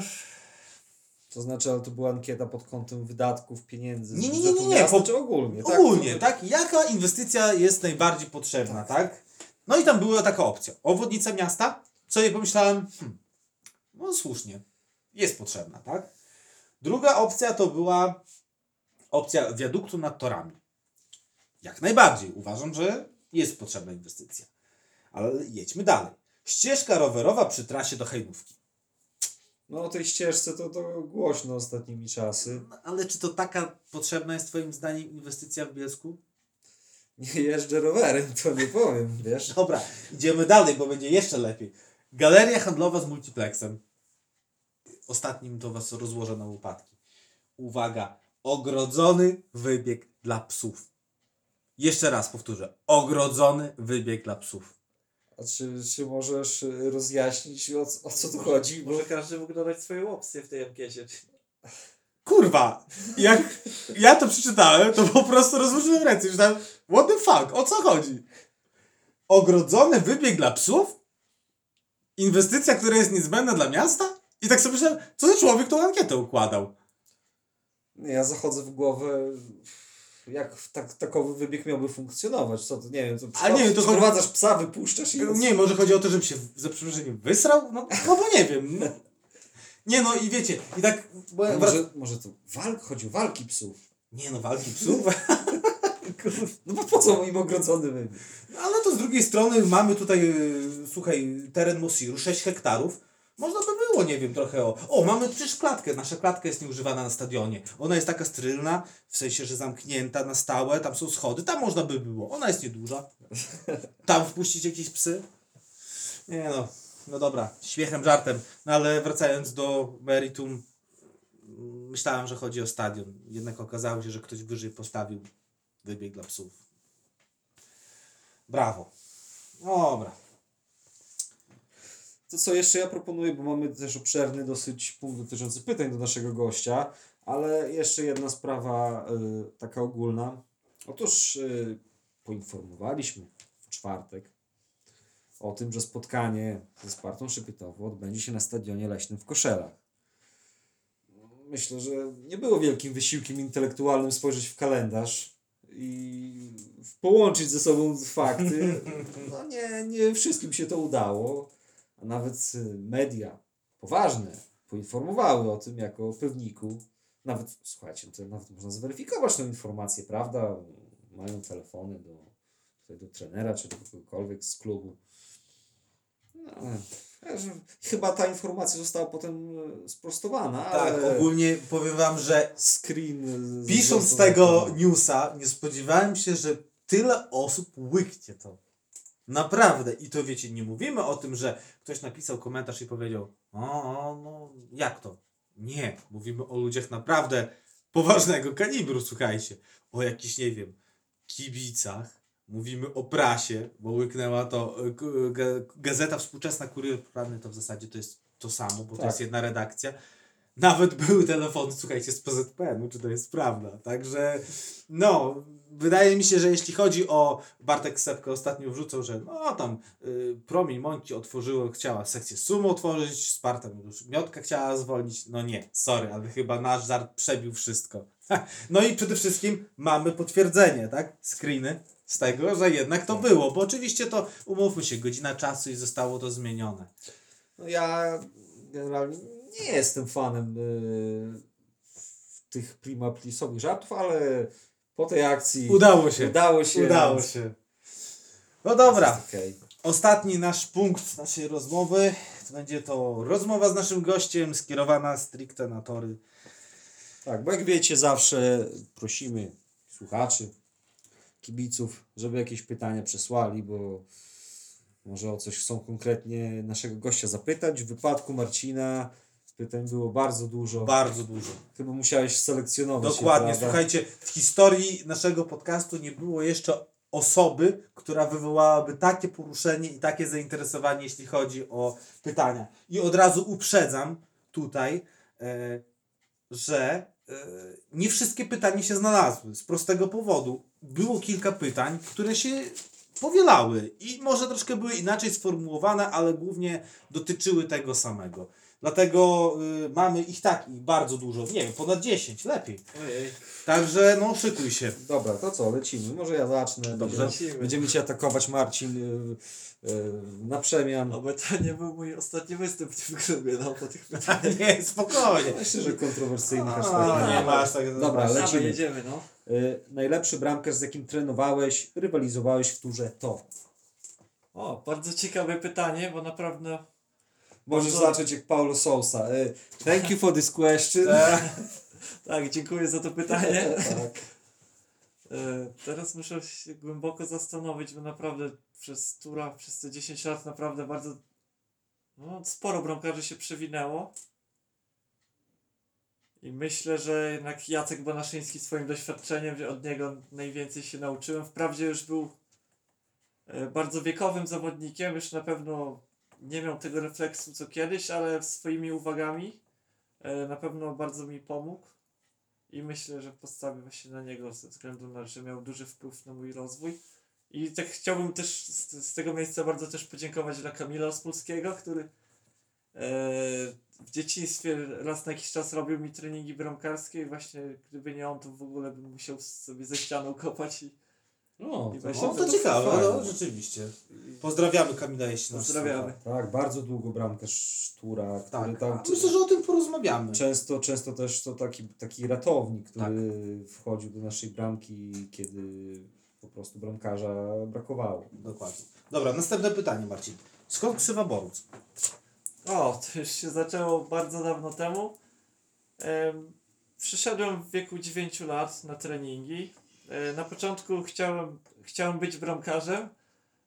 To znaczy, ale to była ankieta pod kątem wydatków, pieniędzy, Nie, nie, nie, nie, nie, po- czy ogólnie? Tak? Ogólnie, tak? Jaka inwestycja jest najbardziej potrzebna, tak? No i tam była taka opcja. Obwodnica miasta. Sobie pomyślałem, hmm, no słusznie, jest potrzebna, tak? Druga opcja to była opcja wiaduktu nad torami. Jak najbardziej. Uważam, że jest potrzebna inwestycja. Ale jedźmy dalej. Ścieżka rowerowa przy trasie do Hejnówki. No o tej ścieżce to, to głośno ostatnimi czasy. No, Ale czy to taka potrzebna jest Twoim zdaniem inwestycja w Bielsku? Nie jeżdżę rowerem, to nie powiem, wiesz? Dobra, idziemy dalej, bo będzie jeszcze lepiej. Galeria handlowa z multiplexem. Ostatnim to was rozłożę na łopatki. Uwaga, ogrodzony wybieg dla psów. Jeszcze raz powtórzę. Ogrodzony wybieg dla psów. A czy, czy możesz y, rozjaśnić o, o co tu chodzi? Bo Może każdy mógł dodać swoją opcję w tej ankiecie. Kurwa, jak ja to przeczytałem, to po prostu rozłożyłem ręce. Już tam, what the fuck, o co chodzi? Ogrodzony wybieg dla psów? Inwestycja, która jest niezbędna dla miasta? I tak sobie myślałem, co za człowiek tą ankietę układał? Ja zachodzę w głowę, jak tak, takowy wybieg miałby funkcjonować. Co to, nie wiem, to A nie, to chodzi- sprowadzasz psa, wypuszczasz i... Nie, może chodzi o to, żeby się za przeproszeniem wysrał? No, no bo nie wiem. No. Nie no i wiecie, i tak... Bo, może, może to walk, chodzi o walki psów. Nie no, walki psów. No bo po co im ogrodzony wybieg? No, ale to z drugiej strony mamy tutaj, y, słuchaj, teren Mosiru, 6 hektarów. Można by było, nie wiem, trochę o... O, mamy przecież klatkę. Nasza klatka jest nieużywana na stadionie. Ona jest taka sterylna, w sensie, że zamknięta na stałe, tam są schody, tam można by było. Ona jest nieduża. Tam wpuścić jakieś psy? Nie no, no dobra, śmiechem, żartem. No ale wracając do meritum, myślałem, że chodzi o stadion. Jednak okazało się, że ktoś wyżej postawił wybieg dla psów. Brawo. Dobra. To co jeszcze ja proponuję, bo mamy też obszerny dosyć punkt dotyczący pytań do naszego gościa, ale jeszcze jedna sprawa y, taka ogólna. Otóż y, poinformowaliśmy w czwartek o tym, że spotkanie ze Spartą Szypietowo odbędzie się na stadionie leśnym w Koszelach. Myślę, że nie było wielkim wysiłkiem intelektualnym spojrzeć w kalendarz i połączyć ze sobą fakty. No nie, nie wszystkim się to udało. A nawet y, media poważne poinformowały o tym jako o pewniku. Nawet, słuchajcie, to nawet można zweryfikować tę informację, prawda? Mają telefony do, do trenera czy do kogokolwiek z klubu. No, chyba ta informacja została potem y, sprostowana, Tak, ogólnie powiem wam, że screen... y, pisząc tego newsa, nie spodziewałem się, że tyle osób łyknie to. Naprawdę. I to wiecie, nie mówimy o tym, że ktoś napisał komentarz i powiedział, o, no jak to? Nie. Mówimy o ludziach naprawdę poważnego kalibru, słuchajcie. O jakichś, nie wiem, kibicach. Mówimy o prasie, bo łyknęła to k- ga- Gazeta Współczesna Kurier Prawny, to w zasadzie to jest to samo, bo to Tak. jest jedna redakcja. Nawet były telefony, słuchajcie, z PZPN-u, czy to jest prawda. Także, no, wydaje mi się, że jeśli chodzi o Bartek Sepkę ostatnio wrzucał, że no tam y, Promień Mąki otworzyło, chciała sekcję sumu otworzyć, Sparta Miotka chciała zwolnić. No nie, sorry, ale chyba nasz żart przebił wszystko. No i przede wszystkim mamy potwierdzenie, tak? Screeny z tego, że jednak to było, bo oczywiście to, umówmy się, godzina czasu i zostało to zmienione. No ja generalnie nie jestem fanem y, tych prima plisowych żartów, ale po tej akcji Udało się. udało się. Udało więc się. No dobra. okej. Ostatni nasz punkt naszej rozmowy to będzie to rozmowa z naszym gościem skierowana stricte na tory. Tak, bo jak wiecie, zawsze prosimy słuchaczy, kibiców, żeby jakieś pytania przesłali, bo może o coś chcą konkretnie naszego gościa zapytać. W wypadku Marcina pytań było bardzo dużo. Bardzo dużo. Chyba musiałeś selekcjonować. je, Dokładnie. prawda? Słuchajcie, w historii naszego podcastu nie było jeszcze osoby, która wywołałaby takie poruszenie i takie zainteresowanie, jeśli chodzi o pytania. I od razu uprzedzam tutaj, e, że e, nie wszystkie pytania się znalazły. Z prostego powodu. Było kilka pytań, które się powielały i może troszkę były inaczej sformułowane, ale głównie dotyczyły tego samego. Dlatego y, mamy ich tak i bardzo dużo, nie wiem, ponad 10, lepiej. Ojej. Także no szykuj się. Dobra, to co, lecimy. Może ja zacznę. Dobrze. Będziemy, będziemy Cię atakować, Marcin, y, y, na przemian. Oby to nie był mój ostatni występ w tym klubie, no po tych pytaniach. Nie, spokojnie. Myślę, że kontrowersyjny A, hashtag. nie masz tak. Dobra, lecimy. jedziemy, no. Y, najlepszy bramkarz, z jakim trenowałeś, rywalizowałeś w turze, to. O, bardzo ciekawe pytanie, bo naprawdę Możesz Bardzo- zacząć jak Paulo Sousa. Y, thank you for this question. tak, dziękuję za to pytanie. tak. E, Teraz muszę się głęboko zastanowić, bo naprawdę przez tura, przez te 10 lat naprawdę bardzo no, sporo bramkarzy się przewinęło. I myślę, że jednak Jacek Banaszyński swoim doświadczeniem, że od niego najwięcej się nauczyłem. Wprawdzie już był e, bardzo wiekowym zawodnikiem, już na pewno nie miał tego refleksu co kiedyś, ale swoimi uwagami e, na pewno bardzo mi pomógł i myślę, że postawię właśnie na niego ze względu na, że miał duży wpływ na mój rozwój. I tak chciałbym też z, z tego miejsca bardzo też podziękować dla Kamila Ospolskiego, który e, w dzieciństwie raz na jakiś czas robił mi treningi bramkarskie i właśnie gdyby nie on, to w ogóle bym musiał sobie ze ścianą kopać i, No, I to, właśnie O, to to ciekawe, fajne. no rzeczywiście. Pozdrawiamy Kamila, jeśli nas Pozdrawiamy. słucha. tak, bardzo długo bramkarz Sztura, który Tak, tam... a myślę, że o tym porozmawiamy. Często, często też to taki, taki ratownik, który wchodził do naszej bramki, kiedy po prostu bramkarza brakowało. Dokładnie. Dobra, następne pytanie, Marcin. Skąd ksywa Boruc? O, to już się zaczęło bardzo dawno temu. Em, przyszedłem w wieku 9 lat na treningi. E, na początku chciałem, chciałem być bramkarzem,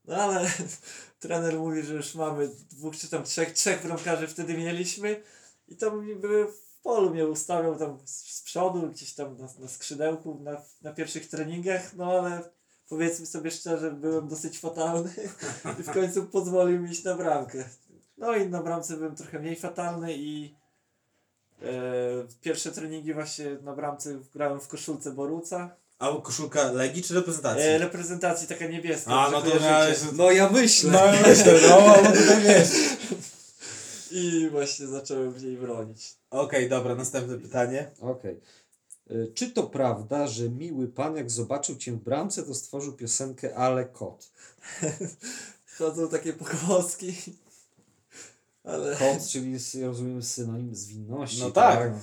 no ale trener mówi, że już mamy dwóch czy tam trzech, trzech bramkarzy wtedy mieliśmy i tam były w polu mnie ustawiał tam z przodu, gdzieś tam na, na skrzydełku, na, na pierwszych treningach, no ale powiedzmy sobie szczerze, byłem dosyć fatalny i w końcu pozwolił mi iść na bramkę. No i na bramce byłem trochę mniej fatalny i e, pierwsze treningi właśnie na bramce grałem w koszulce Boruca. A koszulka Legii czy reprezentacji? E, reprezentacji taka niebieska. A, no to miałeś... No ja myślę. No myślę, no, no tutaj wiesz. I właśnie zacząłem w niej bronić. Okej, dobra, następne pytanie. Okej. Y, Czy to prawda, że miły pan jak zobaczył cię w bramce, to stworzył piosenkę Ale kot? Chodzą takie pogłoski. Ale Kot, czyli jest, ja rozumiem synonim zwinności. No tak.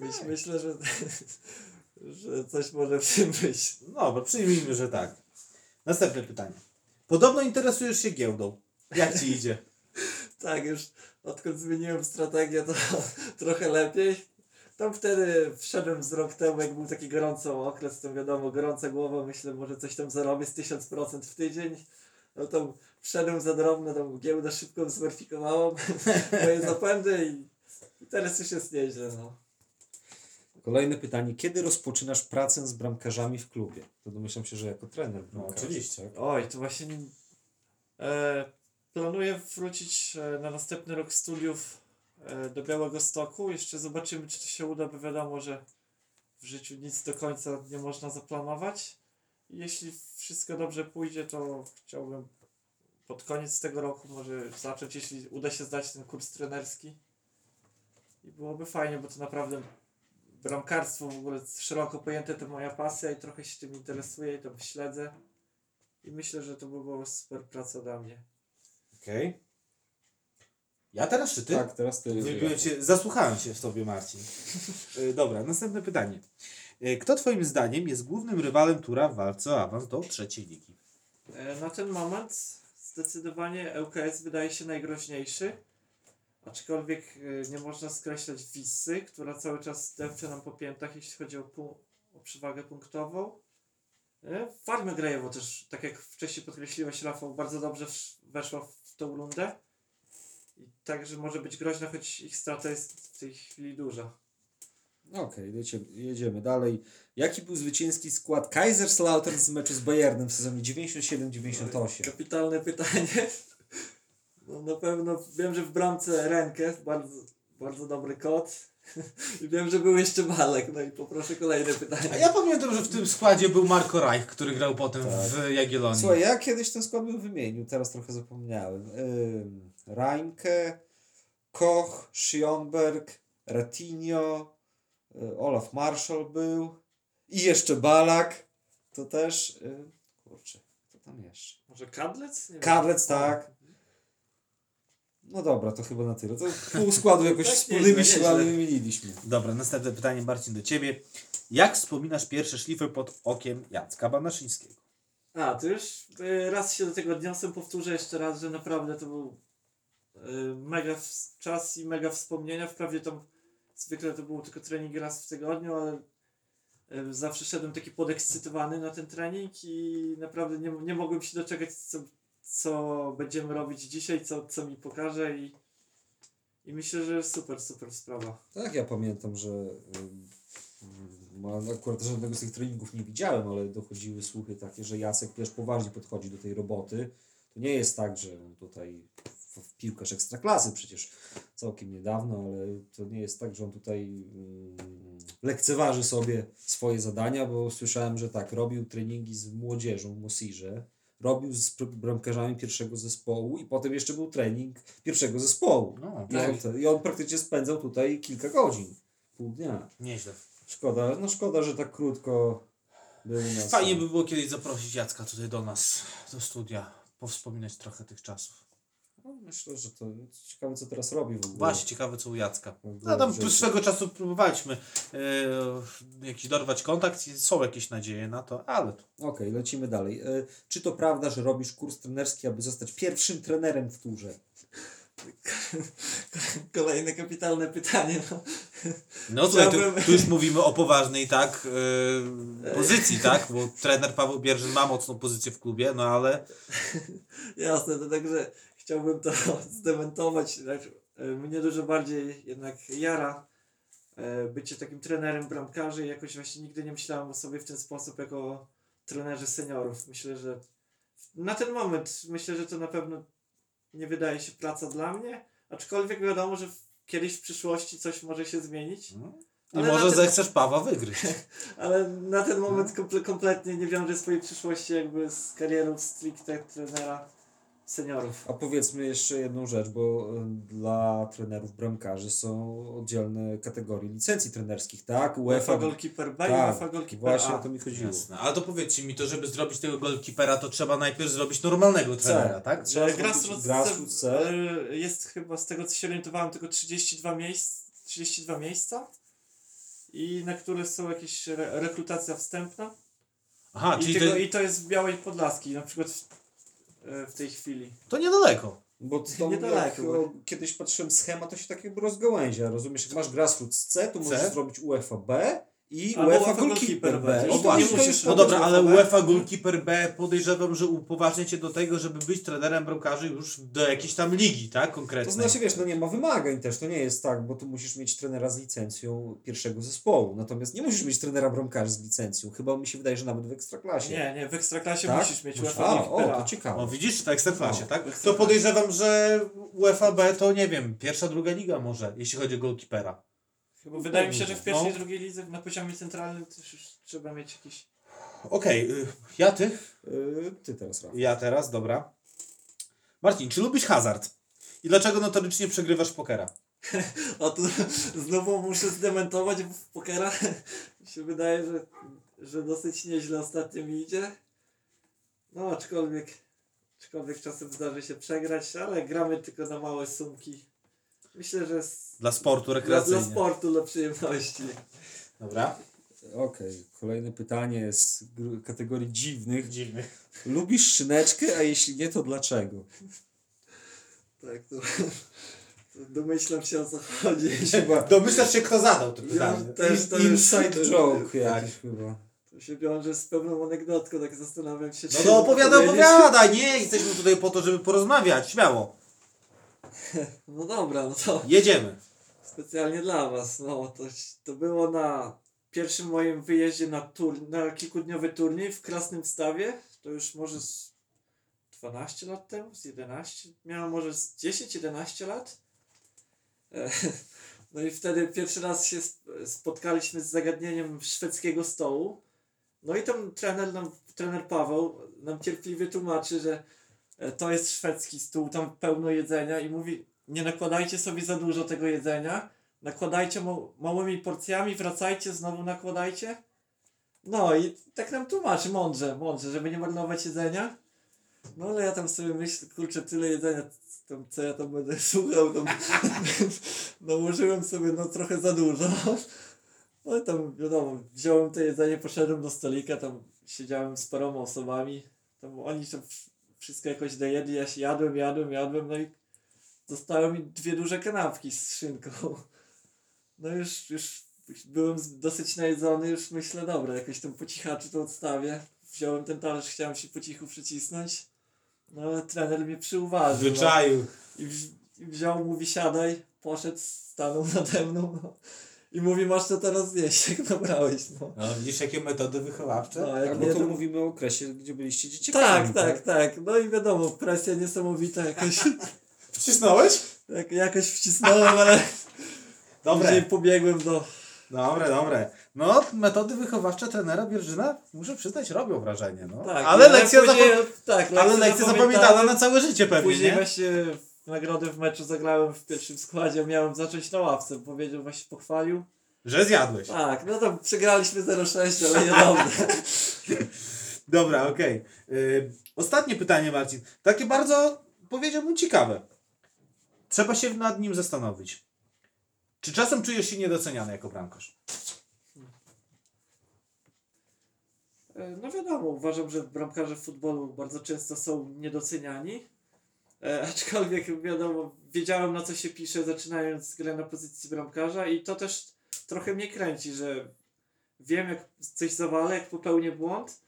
myśl, myślę, że, że coś może w tym być. Dobra, przyjmijmy, że tak. Następne pytanie. Podobno interesujesz się giełdą. Jak ci idzie? Tak, już odkąd zmieniłem strategię, to trochę lepiej. Tam wtedy wszedłem z rok temu, jak był taki gorący okres, to wiadomo, gorąca głowa, myślę, może coś tam zarobię z 1000% w tydzień. No to wszedłem za drobno, tam giełda szybko zweryfikowałam moje zapędy i, i teraz już jest nieźle, no. Kolejne pytanie. Kiedy rozpoczynasz pracę z bramkarzami w klubie? To domyślam się, że jako trener. No, oczywiście. Oj, to właśnie nie- e, planuję wrócić e, na następny rok studiów e, do Białego Stoku. Jeszcze zobaczymy, czy to się uda, bo wiadomo, że w życiu nic do końca nie można zaplanować. Jeśli wszystko dobrze pójdzie, to chciałbym pod koniec tego roku może zacząć, jeśli uda się zdać ten kurs trenerski. I byłoby fajnie, bo to naprawdę bramkarstwo w ogóle szeroko pojęte to moja pasja i trochę się tym interesuję i tam śledzę. I myślę, że to by była super praca dla mnie. Okej. Ja teraz czy ty? Tak, teraz ty. Cię, zasłuchałem się w tobie, Marcin. Y, Dobra, następne pytanie. Y, Kto twoim zdaniem jest głównym rywalem Tura w walce o awans do trzeciej ligi? E, Na ten moment zdecydowanie ŁKS wydaje się najgroźniejszy. Aczkolwiek e, nie można skreślać Wissy, która cały czas depcze nam po piętach, jeśli chodzi o, pu- o przewagę punktową. E, Farmy Grajewo też, tak jak wcześniej podkreśliłeś Rafał, bardzo dobrze weszła w tą rundę. I także może być groźna, choć ich strata jest w tej chwili duża. Okej, jedziemy, jedziemy dalej. Jaki był zwycięski skład Kaiserslautern z meczu z Bayernem w sezonie 97-98? Kapitalne pytanie. No na pewno wiem, że w bramce rękę, bardzo, bardzo dobry kot. I wiem, że był jeszcze Malek, no i poproszę kolejne A pytanie. ja pamiętam, że w tym składzie był Marco Reich, który grał potem Tak. w Jagiellonii. Słuchaj, ja kiedyś ten skład bym wymienił, teraz trochę zapomniałem. Ym, Reinke, Koch, Schionberg, Ratinho, y, Olaf Marshall był i jeszcze Balak. To też, y, kurczę, kto tam jeszcze? Może Kadlec? Nie. Kadlec, tak. No dobra, to chyba na tyle. To pół składu jakoś Tak, wspólnymi siłami wymieniliśmy. Dobra, następne pytanie, Marcin, do ciebie. Jak wspominasz pierwsze szlify pod okiem Jacka Banaszyńskiego? A, to już y, raz się do tego odniosłem, powtórzę jeszcze raz, że naprawdę to był y, mega w- czas i mega wspomnienia. Wprawdzie tam zwykle to był tylko trening raz w tygodniu, ale y, zawsze szedłem taki podekscytowany na ten trening i naprawdę nie, nie mogłem się doczekać, co, co będziemy robić dzisiaj, co, co mi pokaże i, i myślę, że super, super sprawa. Tak, ja pamiętam, że a akurat żadnego z tych treningów nie widziałem, ale dochodziły słuchy takie, że Jacek też poważnie podchodzi do tej roboty. To nie jest tak, że tutaj w, w piłkarz ekstraklasy przecież całkiem niedawno, ale to nie jest tak, że on tutaj mm, lekceważy sobie swoje zadania, bo słyszałem, że tak, robił treningi z młodzieżą w Mosirze, robił z bramkarzami pierwszego zespołu i potem jeszcze był trening pierwszego zespołu. No, I, tak. on, I on praktycznie spędzał tutaj kilka godzin, pół dnia. Nieźle. Szkoda, no szkoda, że tak krótko był nas. Fajnie by było kiedyś zaprosić Jacka tutaj do nas, do studia, powspominać trochę tych czasów. No, myślę, że to ciekawe, co teraz robi w ogóle. Właśnie, ciekawe co u Jacka. No tam w życiu. swego czasu próbowaliśmy e, jakiś dorwać kontakt i są jakieś nadzieje na to, ale Okej, lecimy dalej. E, czy to prawda, że robisz kurs trenerski, aby zostać pierwszym trenerem w turze? Kolejne kapitalne pytanie. No. No słuchaj, tu, Chciałbym- tu już mówimy o poważnej, tak, e, pozycji, tak, bo trener Paweł Bierzyn ma mocną pozycję w klubie, no ale Jasne, to także chciałbym to zdementować. Znaczy, e, Mnie dużo bardziej jednak jara e, bycie takim trenerem bramkarzy jakoś właśnie nigdy nie myślałem o sobie w ten sposób jako trenerzy seniorów. Myślę, że na ten moment myślę, że to na pewno nie wydaje się praca dla mnie, aczkolwiek wiadomo, że kiedyś w przyszłości coś może się zmienić, i Ale może ten- zechcesz Pawła wygryźć. ale na ten moment komple, kompletnie nie wiążę swojej przyszłości jakby z karierą stricte trenera seniorów. A powiedzmy jeszcze jedną rzecz, bo e, dla trenerów bramkarzy są oddzielne kategorie licencji trenerskich, tak? UEFA Goalkeeper B i tak, UEFA Goalkeeper właśnie A. o to mi chodziło. Jasne. Ale to powiedzcie mi to, żeby zrobić tego golkipera, to trzeba najpierw zrobić normalnego trenera, tak? Trzeba Że zrobić Grassroots Grassroots C. e, jest chyba z tego co się orientowałem tylko 32 miejsc, 32 miejsca i na które są jakieś re rekrutacja wstępna Aha, I, czyli tego, to, i to jest w Białej Podlaskiej na przykład w, e, w tej chwili. to niedaleko. Bo to Niedaleko, bo- o, kiedyś patrzyłem schemat, to się tak jakby rozgałęzia. Rozumiesz, jak masz Grassroots C, to możesz zrobić UEFA B i Albo UEFA Goalkeeper B. Goalkeeper B. I O to właśnie. No dobra, ale UEFA Goalkeeper B podejrzewam, że upoważnia cię do tego, żeby być trenerem bramkarzy już do jakiejś tam ligi, tak? Konkretnej. To znaczy, wiesz, no nie ma wymagań też, to nie jest tak, bo tu musisz mieć trenera z licencją pierwszego zespołu. Natomiast nie musisz mieć trenera bramkarzy z licencją. Chyba mi się wydaje, że nawet w Ekstraklasie. Nie, nie, w Ekstraklasie tak? musisz mieć UEFA A, o, to ciekawe. O widzisz, w Ekstraklasie, No, tak? w To podejrzewam, że UEFA B to nie wiem, pierwsza, druga liga może, jeśli chodzi o golkipera. Chyba wydaje mi się, że w pierwszej No. i drugiej lidze na poziomie centralnym też już trzeba mieć jakiś... Okej, y, ja ty? Yy, ty teraz, Rafał. Ja teraz, dobra. Marcin, czy lubisz hazard? I dlaczego notorycznie przegrywasz pokera? A tu znowu muszę zdementować, bo w pokera mi się wydaje, że, że dosyć nieźle ostatnio mi idzie. No aczkolwiek, aczkolwiek czasem zdarzy się przegrać, ale gramy tylko na małe sumki. Myślę, że z, Dla sportu dla, dla rekreacyjnego. sportu, dla przyjemności. Dobra. Okej, kolejne pytanie z kategorii dziwnych. Dziwny. Lubisz szyneczkę, a jeśli nie, to dlaczego? Tak, to, to domyślam się o co chodzi. Chyba Domyślasz się, kto zadał to Ja pytanie. też to inside joke Tak. jakiś chyba. To się wiąże z pewną anegdotką, tak zastanawiam się, No to opowiadaj, powiedzieć. opowiadaj, nie, jesteśmy tutaj po to, żeby porozmawiać, śmiało. No dobra, no to Jedziemy. specjalnie dla was. No to, to było na pierwszym moim wyjeździe na, tur, na kilkudniowy turniej w Krasnym Stawie. To już może z 12 lat temu, z 11. Miałem może z 10-11 lat. E, No i wtedy pierwszy raz się sp- spotkaliśmy z zagadnieniem szwedzkiego stołu. No i tam trener, nam, trener Paweł nam cierpliwie tłumaczy, że to jest szwedzki stół, tam pełno jedzenia i mówi, nie nakładajcie sobie za dużo tego jedzenia, nakładajcie ma- małymi porcjami, wracajcie, znowu nakładajcie. No i tak nam tłumaczy, mądrze, mądrze, żeby nie marnować jedzenia. No ale ja tam sobie myślę, kurczę, tyle jedzenia, tam, co ja tam będę słuchał, tam nałożyłem sobie no trochę za dużo. No i tam wiadomo, wziąłem to jedzenie, poszedłem do stolika, tam siedziałem z paroma osobami, tam oni tam wszystko jakoś dojedli, ja się jadłem, jadłem, jadłem, no i zostały mi dwie duże kanapki z szynką. No już, już byłem dosyć najedzony, już myślę, dobra, jakoś tam po cichaczu to odstawię. Wziąłem ten talerz, chciałem się po cichu przycisnąć, no ale trener mnie przyuważył. No. Zwyczaju. I, wzi- I wziął, mówi siadaj, poszedł, stanął nade mną. No. I mówi, masz to teraz zjeść, jak nabrałeś, no. No, widzisz, jakie metody wychowawcze? No, jak Albo nie, to mówimy o okresie, gdzie byliście dzieciakami. Tak, tak, tak. No i wiadomo, presja niesamowita jakoś, Wcisnąłeś? jak, jakoś wcisnąłem, ale Dobre. później pobiegłem do... Dobre, dobre. No, metody wychowawcze trenera Bierżyna, muszę przyznać, robią wrażenie. No. Tak, ale no, lekcja, później, zapam- tak, ale lekcja zapamiętana na całe życie pewnie, Później nie? właśnie w nagrody w meczu zagrałem w pierwszym składzie, miałem zacząć na ławce, powiedział, właśnie pochwalił. Że zjadłeś. Tak, no to przegraliśmy 0-6, ale niedobrze. Dobra, okej. Y, Ostatnie pytanie, Marcin. Takie bardzo, powiedziałbym, ciekawe. Trzeba się nad nim zastanowić. Czy czasem czujesz się niedoceniany jako bramkarz? E, No wiadomo, uważam, że bramkarze w futbolu bardzo często są niedoceniani. E, aczkolwiek wiadomo, wiedziałem na co się pisze zaczynając grę na pozycji bramkarza i to też trochę mnie kręci, że wiem jak coś zawalę, jak popełnię błąd,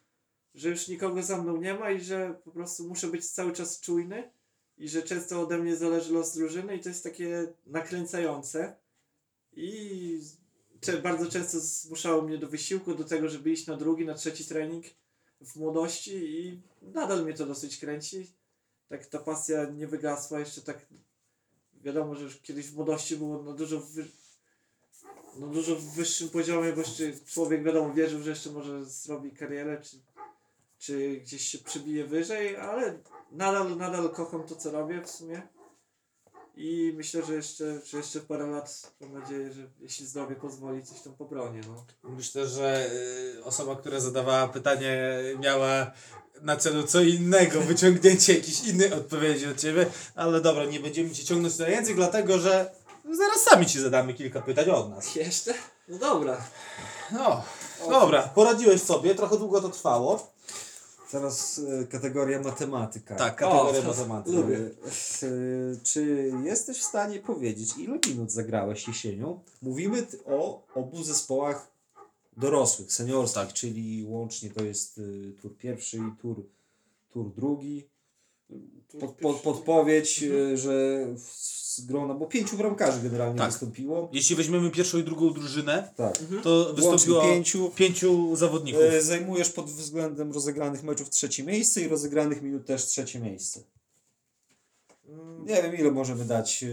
że już nikogo za mną nie ma i że po prostu muszę być cały czas czujny i że często ode mnie zależy los drużyny i to jest takie nakręcające i bardzo często zmuszało mnie do wysiłku, do tego, żeby iść na drugi, na trzeci trening w młodości i nadal mnie to dosyć kręci. Tak ta pasja nie wygasła jeszcze tak wiadomo, że już kiedyś w młodości było na dużo wy... na dużo wyższym poziomie, bo jeszcze człowiek wiadomo wierzył, że jeszcze może zrobi karierę, czy, czy gdzieś się przybije wyżej, ale nadal, nadal kocham to, co robię w sumie. I myślę, że jeszcze, że jeszcze parę lat, mam nadzieję, że jeśli zdrowie pozwoli, coś tam pobronię. No. Myślę, że y, osoba, która zadawała pytanie, miała na celu co innego, wyciągnięcie jakiejś innej odpowiedzi od ciebie, ale dobra, nie będziemy cię ciągnąć na język, dlatego że zaraz sami ci zadamy kilka pytań od nas. Jeszcze? No dobra. No, dobra, poradziłeś sobie, trochę długo to trwało. Teraz e, kategoria matematyka. Tak, kategoria O, matematyki. lubię. E, Czy jesteś w stanie powiedzieć, ile minut zagrałeś jesienią? Mówimy t- o obu zespołach dorosłych, seniorskich, czyli łącznie to jest y, tur pierwszy i tur, tur drugi. Pod, pod, podpowiedź, y, że w- z grona, bo pięciu bramkarzy generalnie Tak. wystąpiło. Jeśli weźmiemy pierwszą i drugą drużynę, Tak. to wystąpiło pięciu. pięciu zawodników. E, Zajmujesz pod względem rozegranych meczów trzecie miejsce i rozegranych minut też trzecie miejsce. Mm, Nie wiem ile możemy dać yy,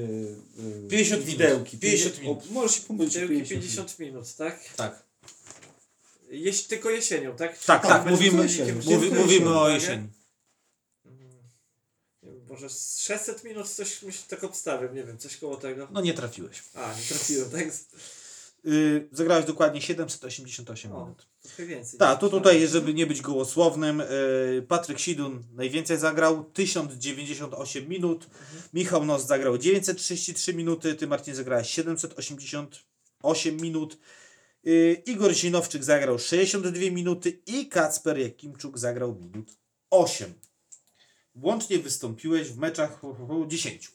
yy, 50 minut. widełki. 50 Pięćdziesiąt- minut. O, możesz się pomylić. Tyłki 50, 50 minut, tak? Tak, Jeś, tylko jesienią, tak? tak, Tak, tak, będzie mówimy, jesienią. mówi, Tylko mówimy jesienią, o tak? jesieni. Mm, nie Może z 600 minut coś mi się tak obstawiam, nie wiem, coś koło tego. No nie trafiłeś. A, nie trafiłem, tak? Yy, zagrałeś dokładnie 788 O. minut. Trochę więcej. Tak, to tutaj, żeby nie być gołosłownym, yy, Patryk Sidun najwięcej zagrał, 1098 minut. Michał Nos zagrał 933 minuty, ty Marcin zagrałeś 788 minut. Yy, Igor Zinowczyk zagrał 62 minuty i Kacper Jakimczuk zagrał minut 8. Łącznie wystąpiłeś w meczach hu, hu, hu, 10.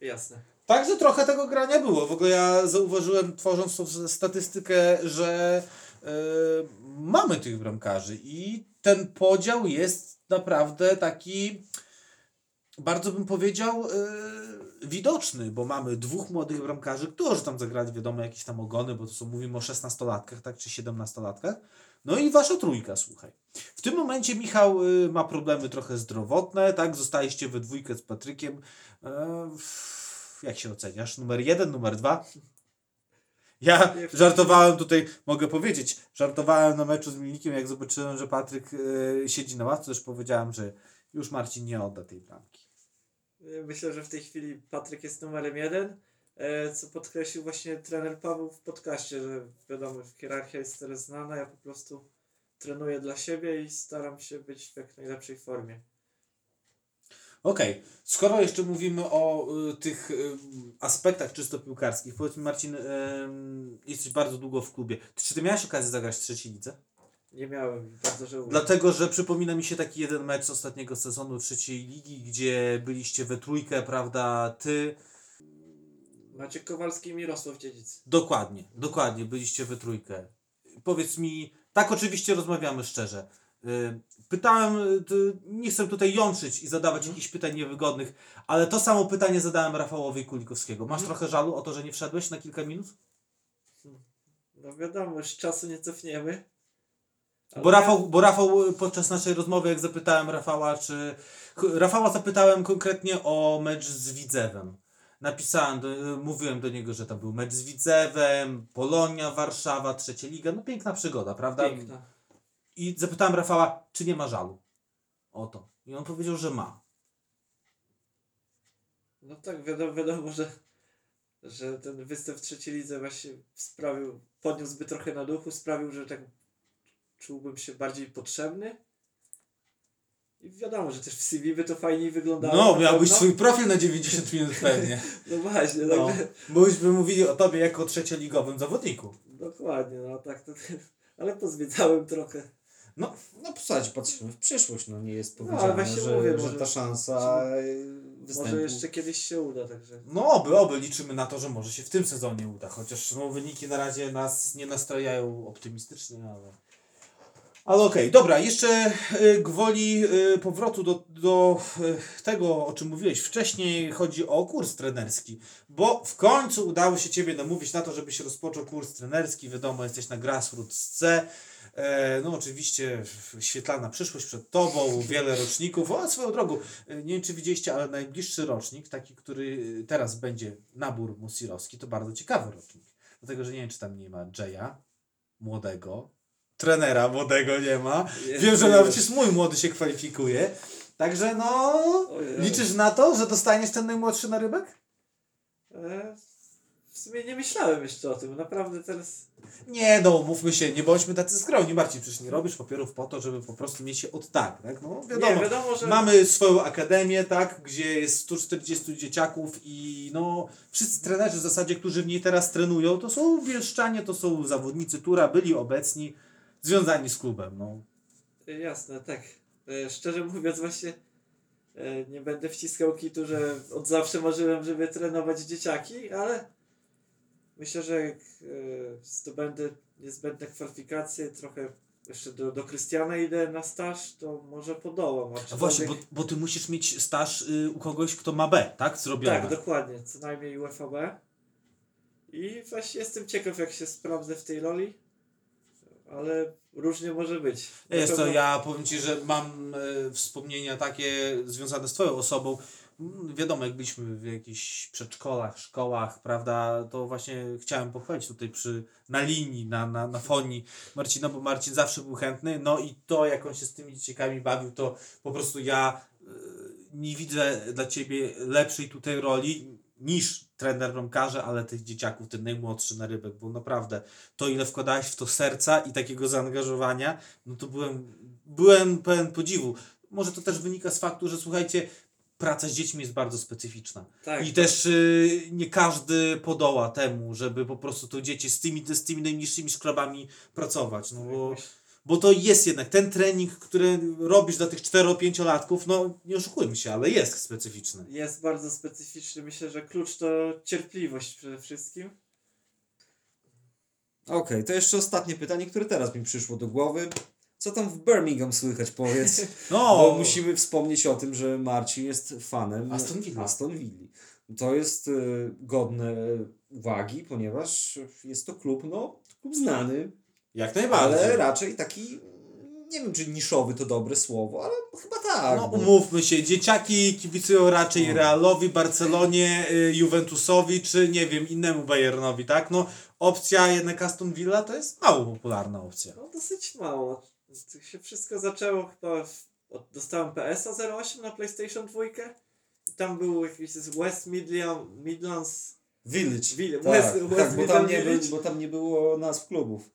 Jasne. Także trochę tego grania było. W ogóle ja zauważyłem, tworząc tą statystykę, że e, mamy tych bramkarzy i ten podział jest naprawdę taki, bardzo bym powiedział, e, widoczny, bo mamy dwóch młodych bramkarzy, którzy tam zagrali, wiadomo, jakieś tam ogony, bo to są, mówimy o 16-latkach, tak, czy 17-latkach. No i wasza trójka, słuchaj. W tym momencie Michał y, ma problemy trochę zdrowotne, tak? Zostaliście we dwójkę z Patrykiem. E, jak się oceniasz? Numer jeden, numer dwa? Ja żartowałem tutaj, mogę powiedzieć, żartowałem na meczu z Milnikiem, jak zobaczyłem, że Patryk e, siedzi na ławce, już powiedziałem, że już Marcin nie odda tej bramki. Myślę, że w tej chwili Patryk jest numerem jeden, e, co podkreślił właśnie trener Paweł w podcaście, że wiadomo, hierarchia jest teraz znana, ja po prostu trenuję dla siebie i staram się być w jak najlepszej formie. Okej, skoro jeszcze mówimy o y, tych y, aspektach czysto piłkarskich, powiedz mi Marcin, y, jesteś bardzo długo w klubie. Czy ty miałeś okazję zagrać w trzeciej lidze? Nie miałem bardzo żałuję. Dlatego, że przypomina mi się taki jeden mecz z ostatniego sezonu trzeciej ligi, gdzie byliście we trójkę, prawda, ty, Maciek Kowalski i Mirosław Dziedzic. dokładnie, dokładnie, byliście we trójkę. Powiedz mi, tak oczywiście rozmawiamy szczerze, y, pytałem, y, nie chcę tutaj jątrzyć i zadawać jakichś pytań niewygodnych, ale to samo pytanie zadałem Rafałowi Kulikowskiego. Masz trochę żalu o to, że nie wszedłeś na kilka minut? No wiadomo, już czasu nie cofniemy. Bo Rafał, bo Rafał y, podczas naszej rozmowy, jak zapytałem Rafała, czy. Rafała zapytałem konkretnie o mecz z Widzewem. Napisałem, do, y, mówiłem do niego, że tam był mecz z Widzewem, Polonia, Warszawa, trzecia liga. No piękna przygoda, prawda? Piękna. I zapytałem Rafała, czy nie ma żalu o to. I on powiedział, że ma. No tak, wiadomo, wiadomo że, że ten występ w trzeciej lidze właśnie sprawił, podniósłby trochę na duchu, sprawił, że tak czułbym się bardziej potrzebny. I wiadomo, że też w CV by to fajniej wyglądało. No, miałbyś pewno. swój profil na 90 minut pewnie. No właśnie, No. także, Bo już by mówili o tobie jako trzecioligowym zawodniku. dokładnie, no tak to, ale pozwiedzałem trochę. No posłuchajcie, patrzymy w przyszłość, no nie jest No, powiedziane, ale właśnie że, mówię, że może- ta szansa y, występu... Może jeszcze kiedyś się uda, także. No oby, oby liczymy na to, że może się w tym sezonie uda, chociaż no, wyniki na razie nas nie nastrajają optymistycznie, ale... Ale okej, dobra, jeszcze y, gwoli y, powrotu do, do y, tego, o czym mówiłeś wcześniej, chodzi o kurs trenerski, bo w końcu udało się Ciebie namówić na to, żebyś rozpoczął kurs trenerski, wiadomo, jesteś na Grassroots C, E, No oczywiście świetlana przyszłość przed Tobą, wiele roczników. O, swoją drogą, nie wiem czy widzieliście, ale najbliższy rocznik, taki, który teraz będzie nabór Musirowski, to bardzo ciekawy rocznik. Dlatego, że nie wiem czy tam nie ma Jaya, młodego, trenera młodego nie ma. Wiem, że nawet jest mój młody się kwalifikuje. Także no, Ojej. liczysz na to, że dostaniesz ten najmłodszy narybek? E, w sumie nie myślałem jeszcze o tym, naprawdę teraz. Nie, no mówmy się, nie bądźmy tacy skromni, Marcin, przecież nie robisz papierów po to, żeby po prostu mieć się od tak, tak? No wiadomo, Nie, wiadomo, że. Mamy swoją akademię, tak, gdzie jest 140 dzieciaków i no wszyscy trenerzy w zasadzie, którzy w niej teraz trenują, to są bielszczanie, to są zawodnicy Tura, byli obecni, związani z klubem, no. E, Jasne, tak. E, szczerze mówiąc, właśnie e, nie będę wciskał kitu, że od zawsze marzyłem, żeby trenować dzieciaki, ale myślę, że jak zdobędę niezbędne kwalifikacje, trochę jeszcze do, do Krystiana idę na staż, to może podołam. A właśnie, bo, bo ty musisz mieć staż y, u kogoś, kto ma B, tak, zrobione. Tak, dokładnie, co najmniej UFAB. I właśnie jestem ciekaw, jak się sprawdzę w tej roli, ale różnie może być. Na Jest to, pewno- ja powiem Ci, że mam e, wspomnienia takie związane z Twoją osobą. Mm, Wiadomo, jak byliśmy w jakichś przedszkolach, szkołach, prawda, to właśnie chciałem pochwalić tutaj przy, na linii, na, na, na fonii Marcina, bo Marcin zawsze był chętny, no i to, jak on się z tymi dzieciakami bawił, to po prostu ja e, nie widzę dla Ciebie lepszej tutaj roli niż trener bramkarza, ale tych dzieciaków, ten najmłodszy na rybek, bo naprawdę to, ile wkładałeś w to serca i takiego zaangażowania, no to byłem, byłem pełen podziwu. Może to też wynika z faktu, że słuchajcie, praca z dziećmi jest bardzo specyficzna. Tak, I też y, nie każdy podoła temu, żeby po prostu to dzieci z tymi, z tymi najniższymi szklabami pracować. No bo, bo to jest jednak ten trening, który robisz dla tych 4-5-latków, no nie oszukujmy się, ale jest specyficzny. Jest bardzo specyficzny. Myślę, że klucz to cierpliwość przede wszystkim. Okej, to jeszcze ostatnie pytanie, które teraz mi przyszło do głowy. Co tam w Birmingham słychać, powiedz? No, Bo musimy wspomnieć o tym, że Marcin jest fanem Aston Villa. Aston Villa. To jest y, godne uwagi, ponieważ jest to klub, no, klub znany, jak najbardziej. ale raczej taki, nie wiem czy niszowy to dobre słowo, ale chyba tak. No umówmy się, dzieciaki kibicują raczej No. Realowi, Barcelonie, y, Juventusowi, czy nie wiem, innemu Bayernowi, tak? No opcja jednak Aston Villa to jest mało popularna opcja. No dosyć mało. To się wszystko zaczęło chyba. W, od, dostałem PS-a 08 na PlayStation 2. I tam był jakiś West Midland, Midlands. Village. Ville- tak, West- tak, West bo, tam nie, był- bo tam nie było nazw klubów.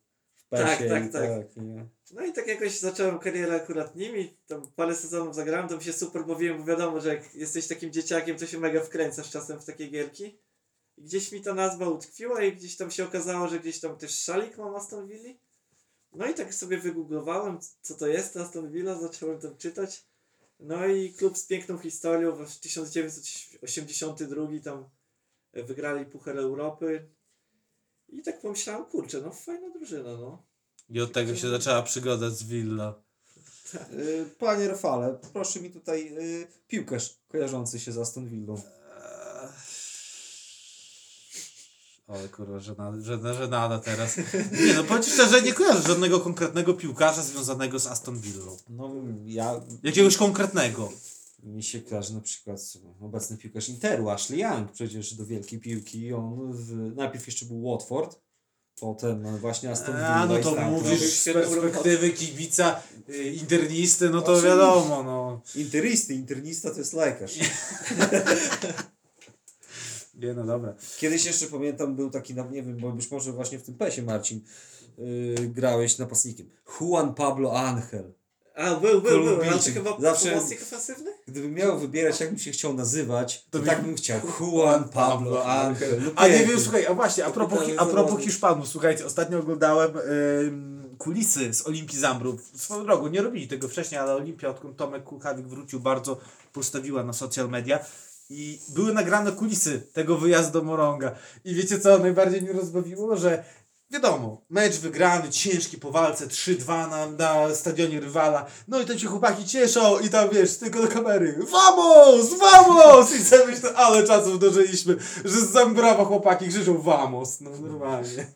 Tak, PES-ie tak, i tak. nie. No i tak jakoś zacząłem karierę akurat nimi. Tam parę sezonów zagrałem, to mi się super bawiłem, bo wiadomo, że jak jesteś takim dzieciakiem, to się mega wkręcasz czasem w takie gierki. I gdzieś mi ta nazwa utkwiła i gdzieś tam się okazało, że gdzieś tam też szalik mam Aston Villa. No i tak sobie wygooglowałem, co to jest Aston Villa, zacząłem tam czytać. No i klub z piękną historią, w 1982 tam wygrali Puchar Europy. I tak pomyślałem, kurczę, no fajna drużyna, no. I od tego się zaczęła przygoda z Villa. Y, Panie Rafale, proszę mi tutaj y, piłkarz kojarzący się z Aston Villą. Oj kurwa, żenada, żenada, żenada teraz. Nie no, powiem ci szczerze, nie kojarzę żadnego konkretnego piłkarza związanego z Aston Villą. No ja, Jakiegoś konkretnego. Mi się kojarzy na przykład obecny piłkarz Interu, Ashley Young, przecież do wielkiej piłki. On w, najpierw jeszcze był Watford, potem właśnie Aston Villa. A, no to mówisz z perspektywy kibica y, internisty, no to Oczywiście. wiadomo, no. Interisty, internista to jest lekarz. Nie no dobra. Kiedyś jeszcze pamiętam, był taki, no, nie wiem, bo być może właśnie w tym pesie Marcin yy, grałeś napastnikiem. Juan Pablo Angel. A, był, był, był. Ale to Kolumbijczyk. chyba Zawsze- pomocnik ofensywny? Gdybym miał wybierać, jak bym się chciał nazywać, to, To tak bym chciał. Juan Pablo Angel. No A nie wiem, słuchaj, a właśnie, a propos, a propos. Hiszpanów, słuchajcie, ostatnio oglądałem ym, kulisy z Olimpii Zambrów. Swoją drogą, nie robili tego wcześniej, ale Olimpia, odkąd Tomek Kulchawik wrócił, bardzo postawiła na social media. I były nagrane kulisy tego wyjazdu do Moronga. I wiecie co najbardziej mnie rozbawiło? Że wiadomo, mecz wygrany, ciężki po walce, 3-2 na, na stadionie rywala. No i to ci chłopaki cieszą i tam wiesz, tylko do kamery. Vamos! Vamos! I sobie myślę, ale czasów dożyliśmy, że z brawa chłopaki krzyczą Vamos. No normalnie.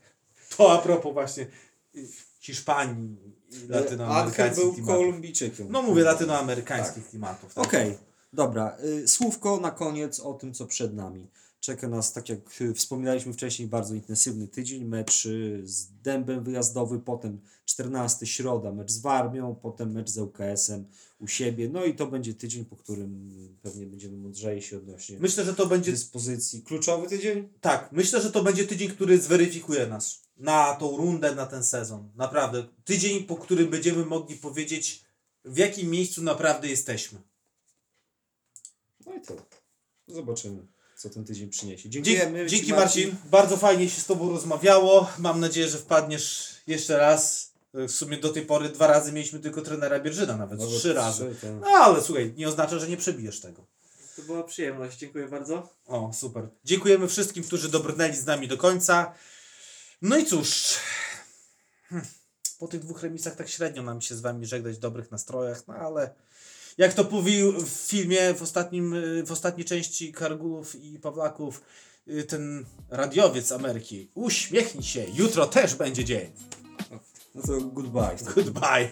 To a propos właśnie y, Hiszpanii i Angel latynoamerykańskich był klimatów. Kolumbijczykiem. No mówię latynoamerykańskich klimatów. tak. Okej, dobra. Y, słówko na koniec o tym, co przed nami. Czeka nas, tak jak y, wspominaliśmy wcześniej, bardzo intensywny tydzień. Mecz y, z Dębem wyjazdowy, potem 14 środa, mecz z Warmią, potem mecz z ŁKS-em u siebie. No i to będzie tydzień, po którym pewnie będziemy mądrzejsi odnośnie Myślę, że to będzie dyspozycji. Kluczowy tydzień? Tak, myślę, że to będzie tydzień, który zweryfikuje nas na tą rundę, na ten sezon. Naprawdę. Tydzień, po którym będziemy mogli powiedzieć, w jakim miejscu naprawdę jesteśmy. No i to. Zobaczymy, co ten tydzień przyniesie. Dziękujemy. dzięki Ci, Marcin. Bardzo fajnie się z Tobą rozmawiało. Mam nadzieję, że wpadniesz jeszcze raz. W sumie do tej pory dwa razy mieliśmy tylko trenera Bierżyna, nawet, trzy razy. trzy, tak. No ale słuchaj, nie oznacza, że nie przebijesz tego. To była przyjemność, dziękuję bardzo. O, super. Dziękujemy wszystkim, którzy dobrnęli z nami do końca. No i cóż. Hmm. Po tych dwóch remisach tak średnio nam się z wami żegnać w dobrych nastrojach, no ale jak to mówił w filmie w, ostatnim, y, w ostatniej części Kargulów i Pawlaków y, ten radiowiec Ameryki. Uśmiechnij się, jutro też będzie dzień. No to goodbye. Goodbye.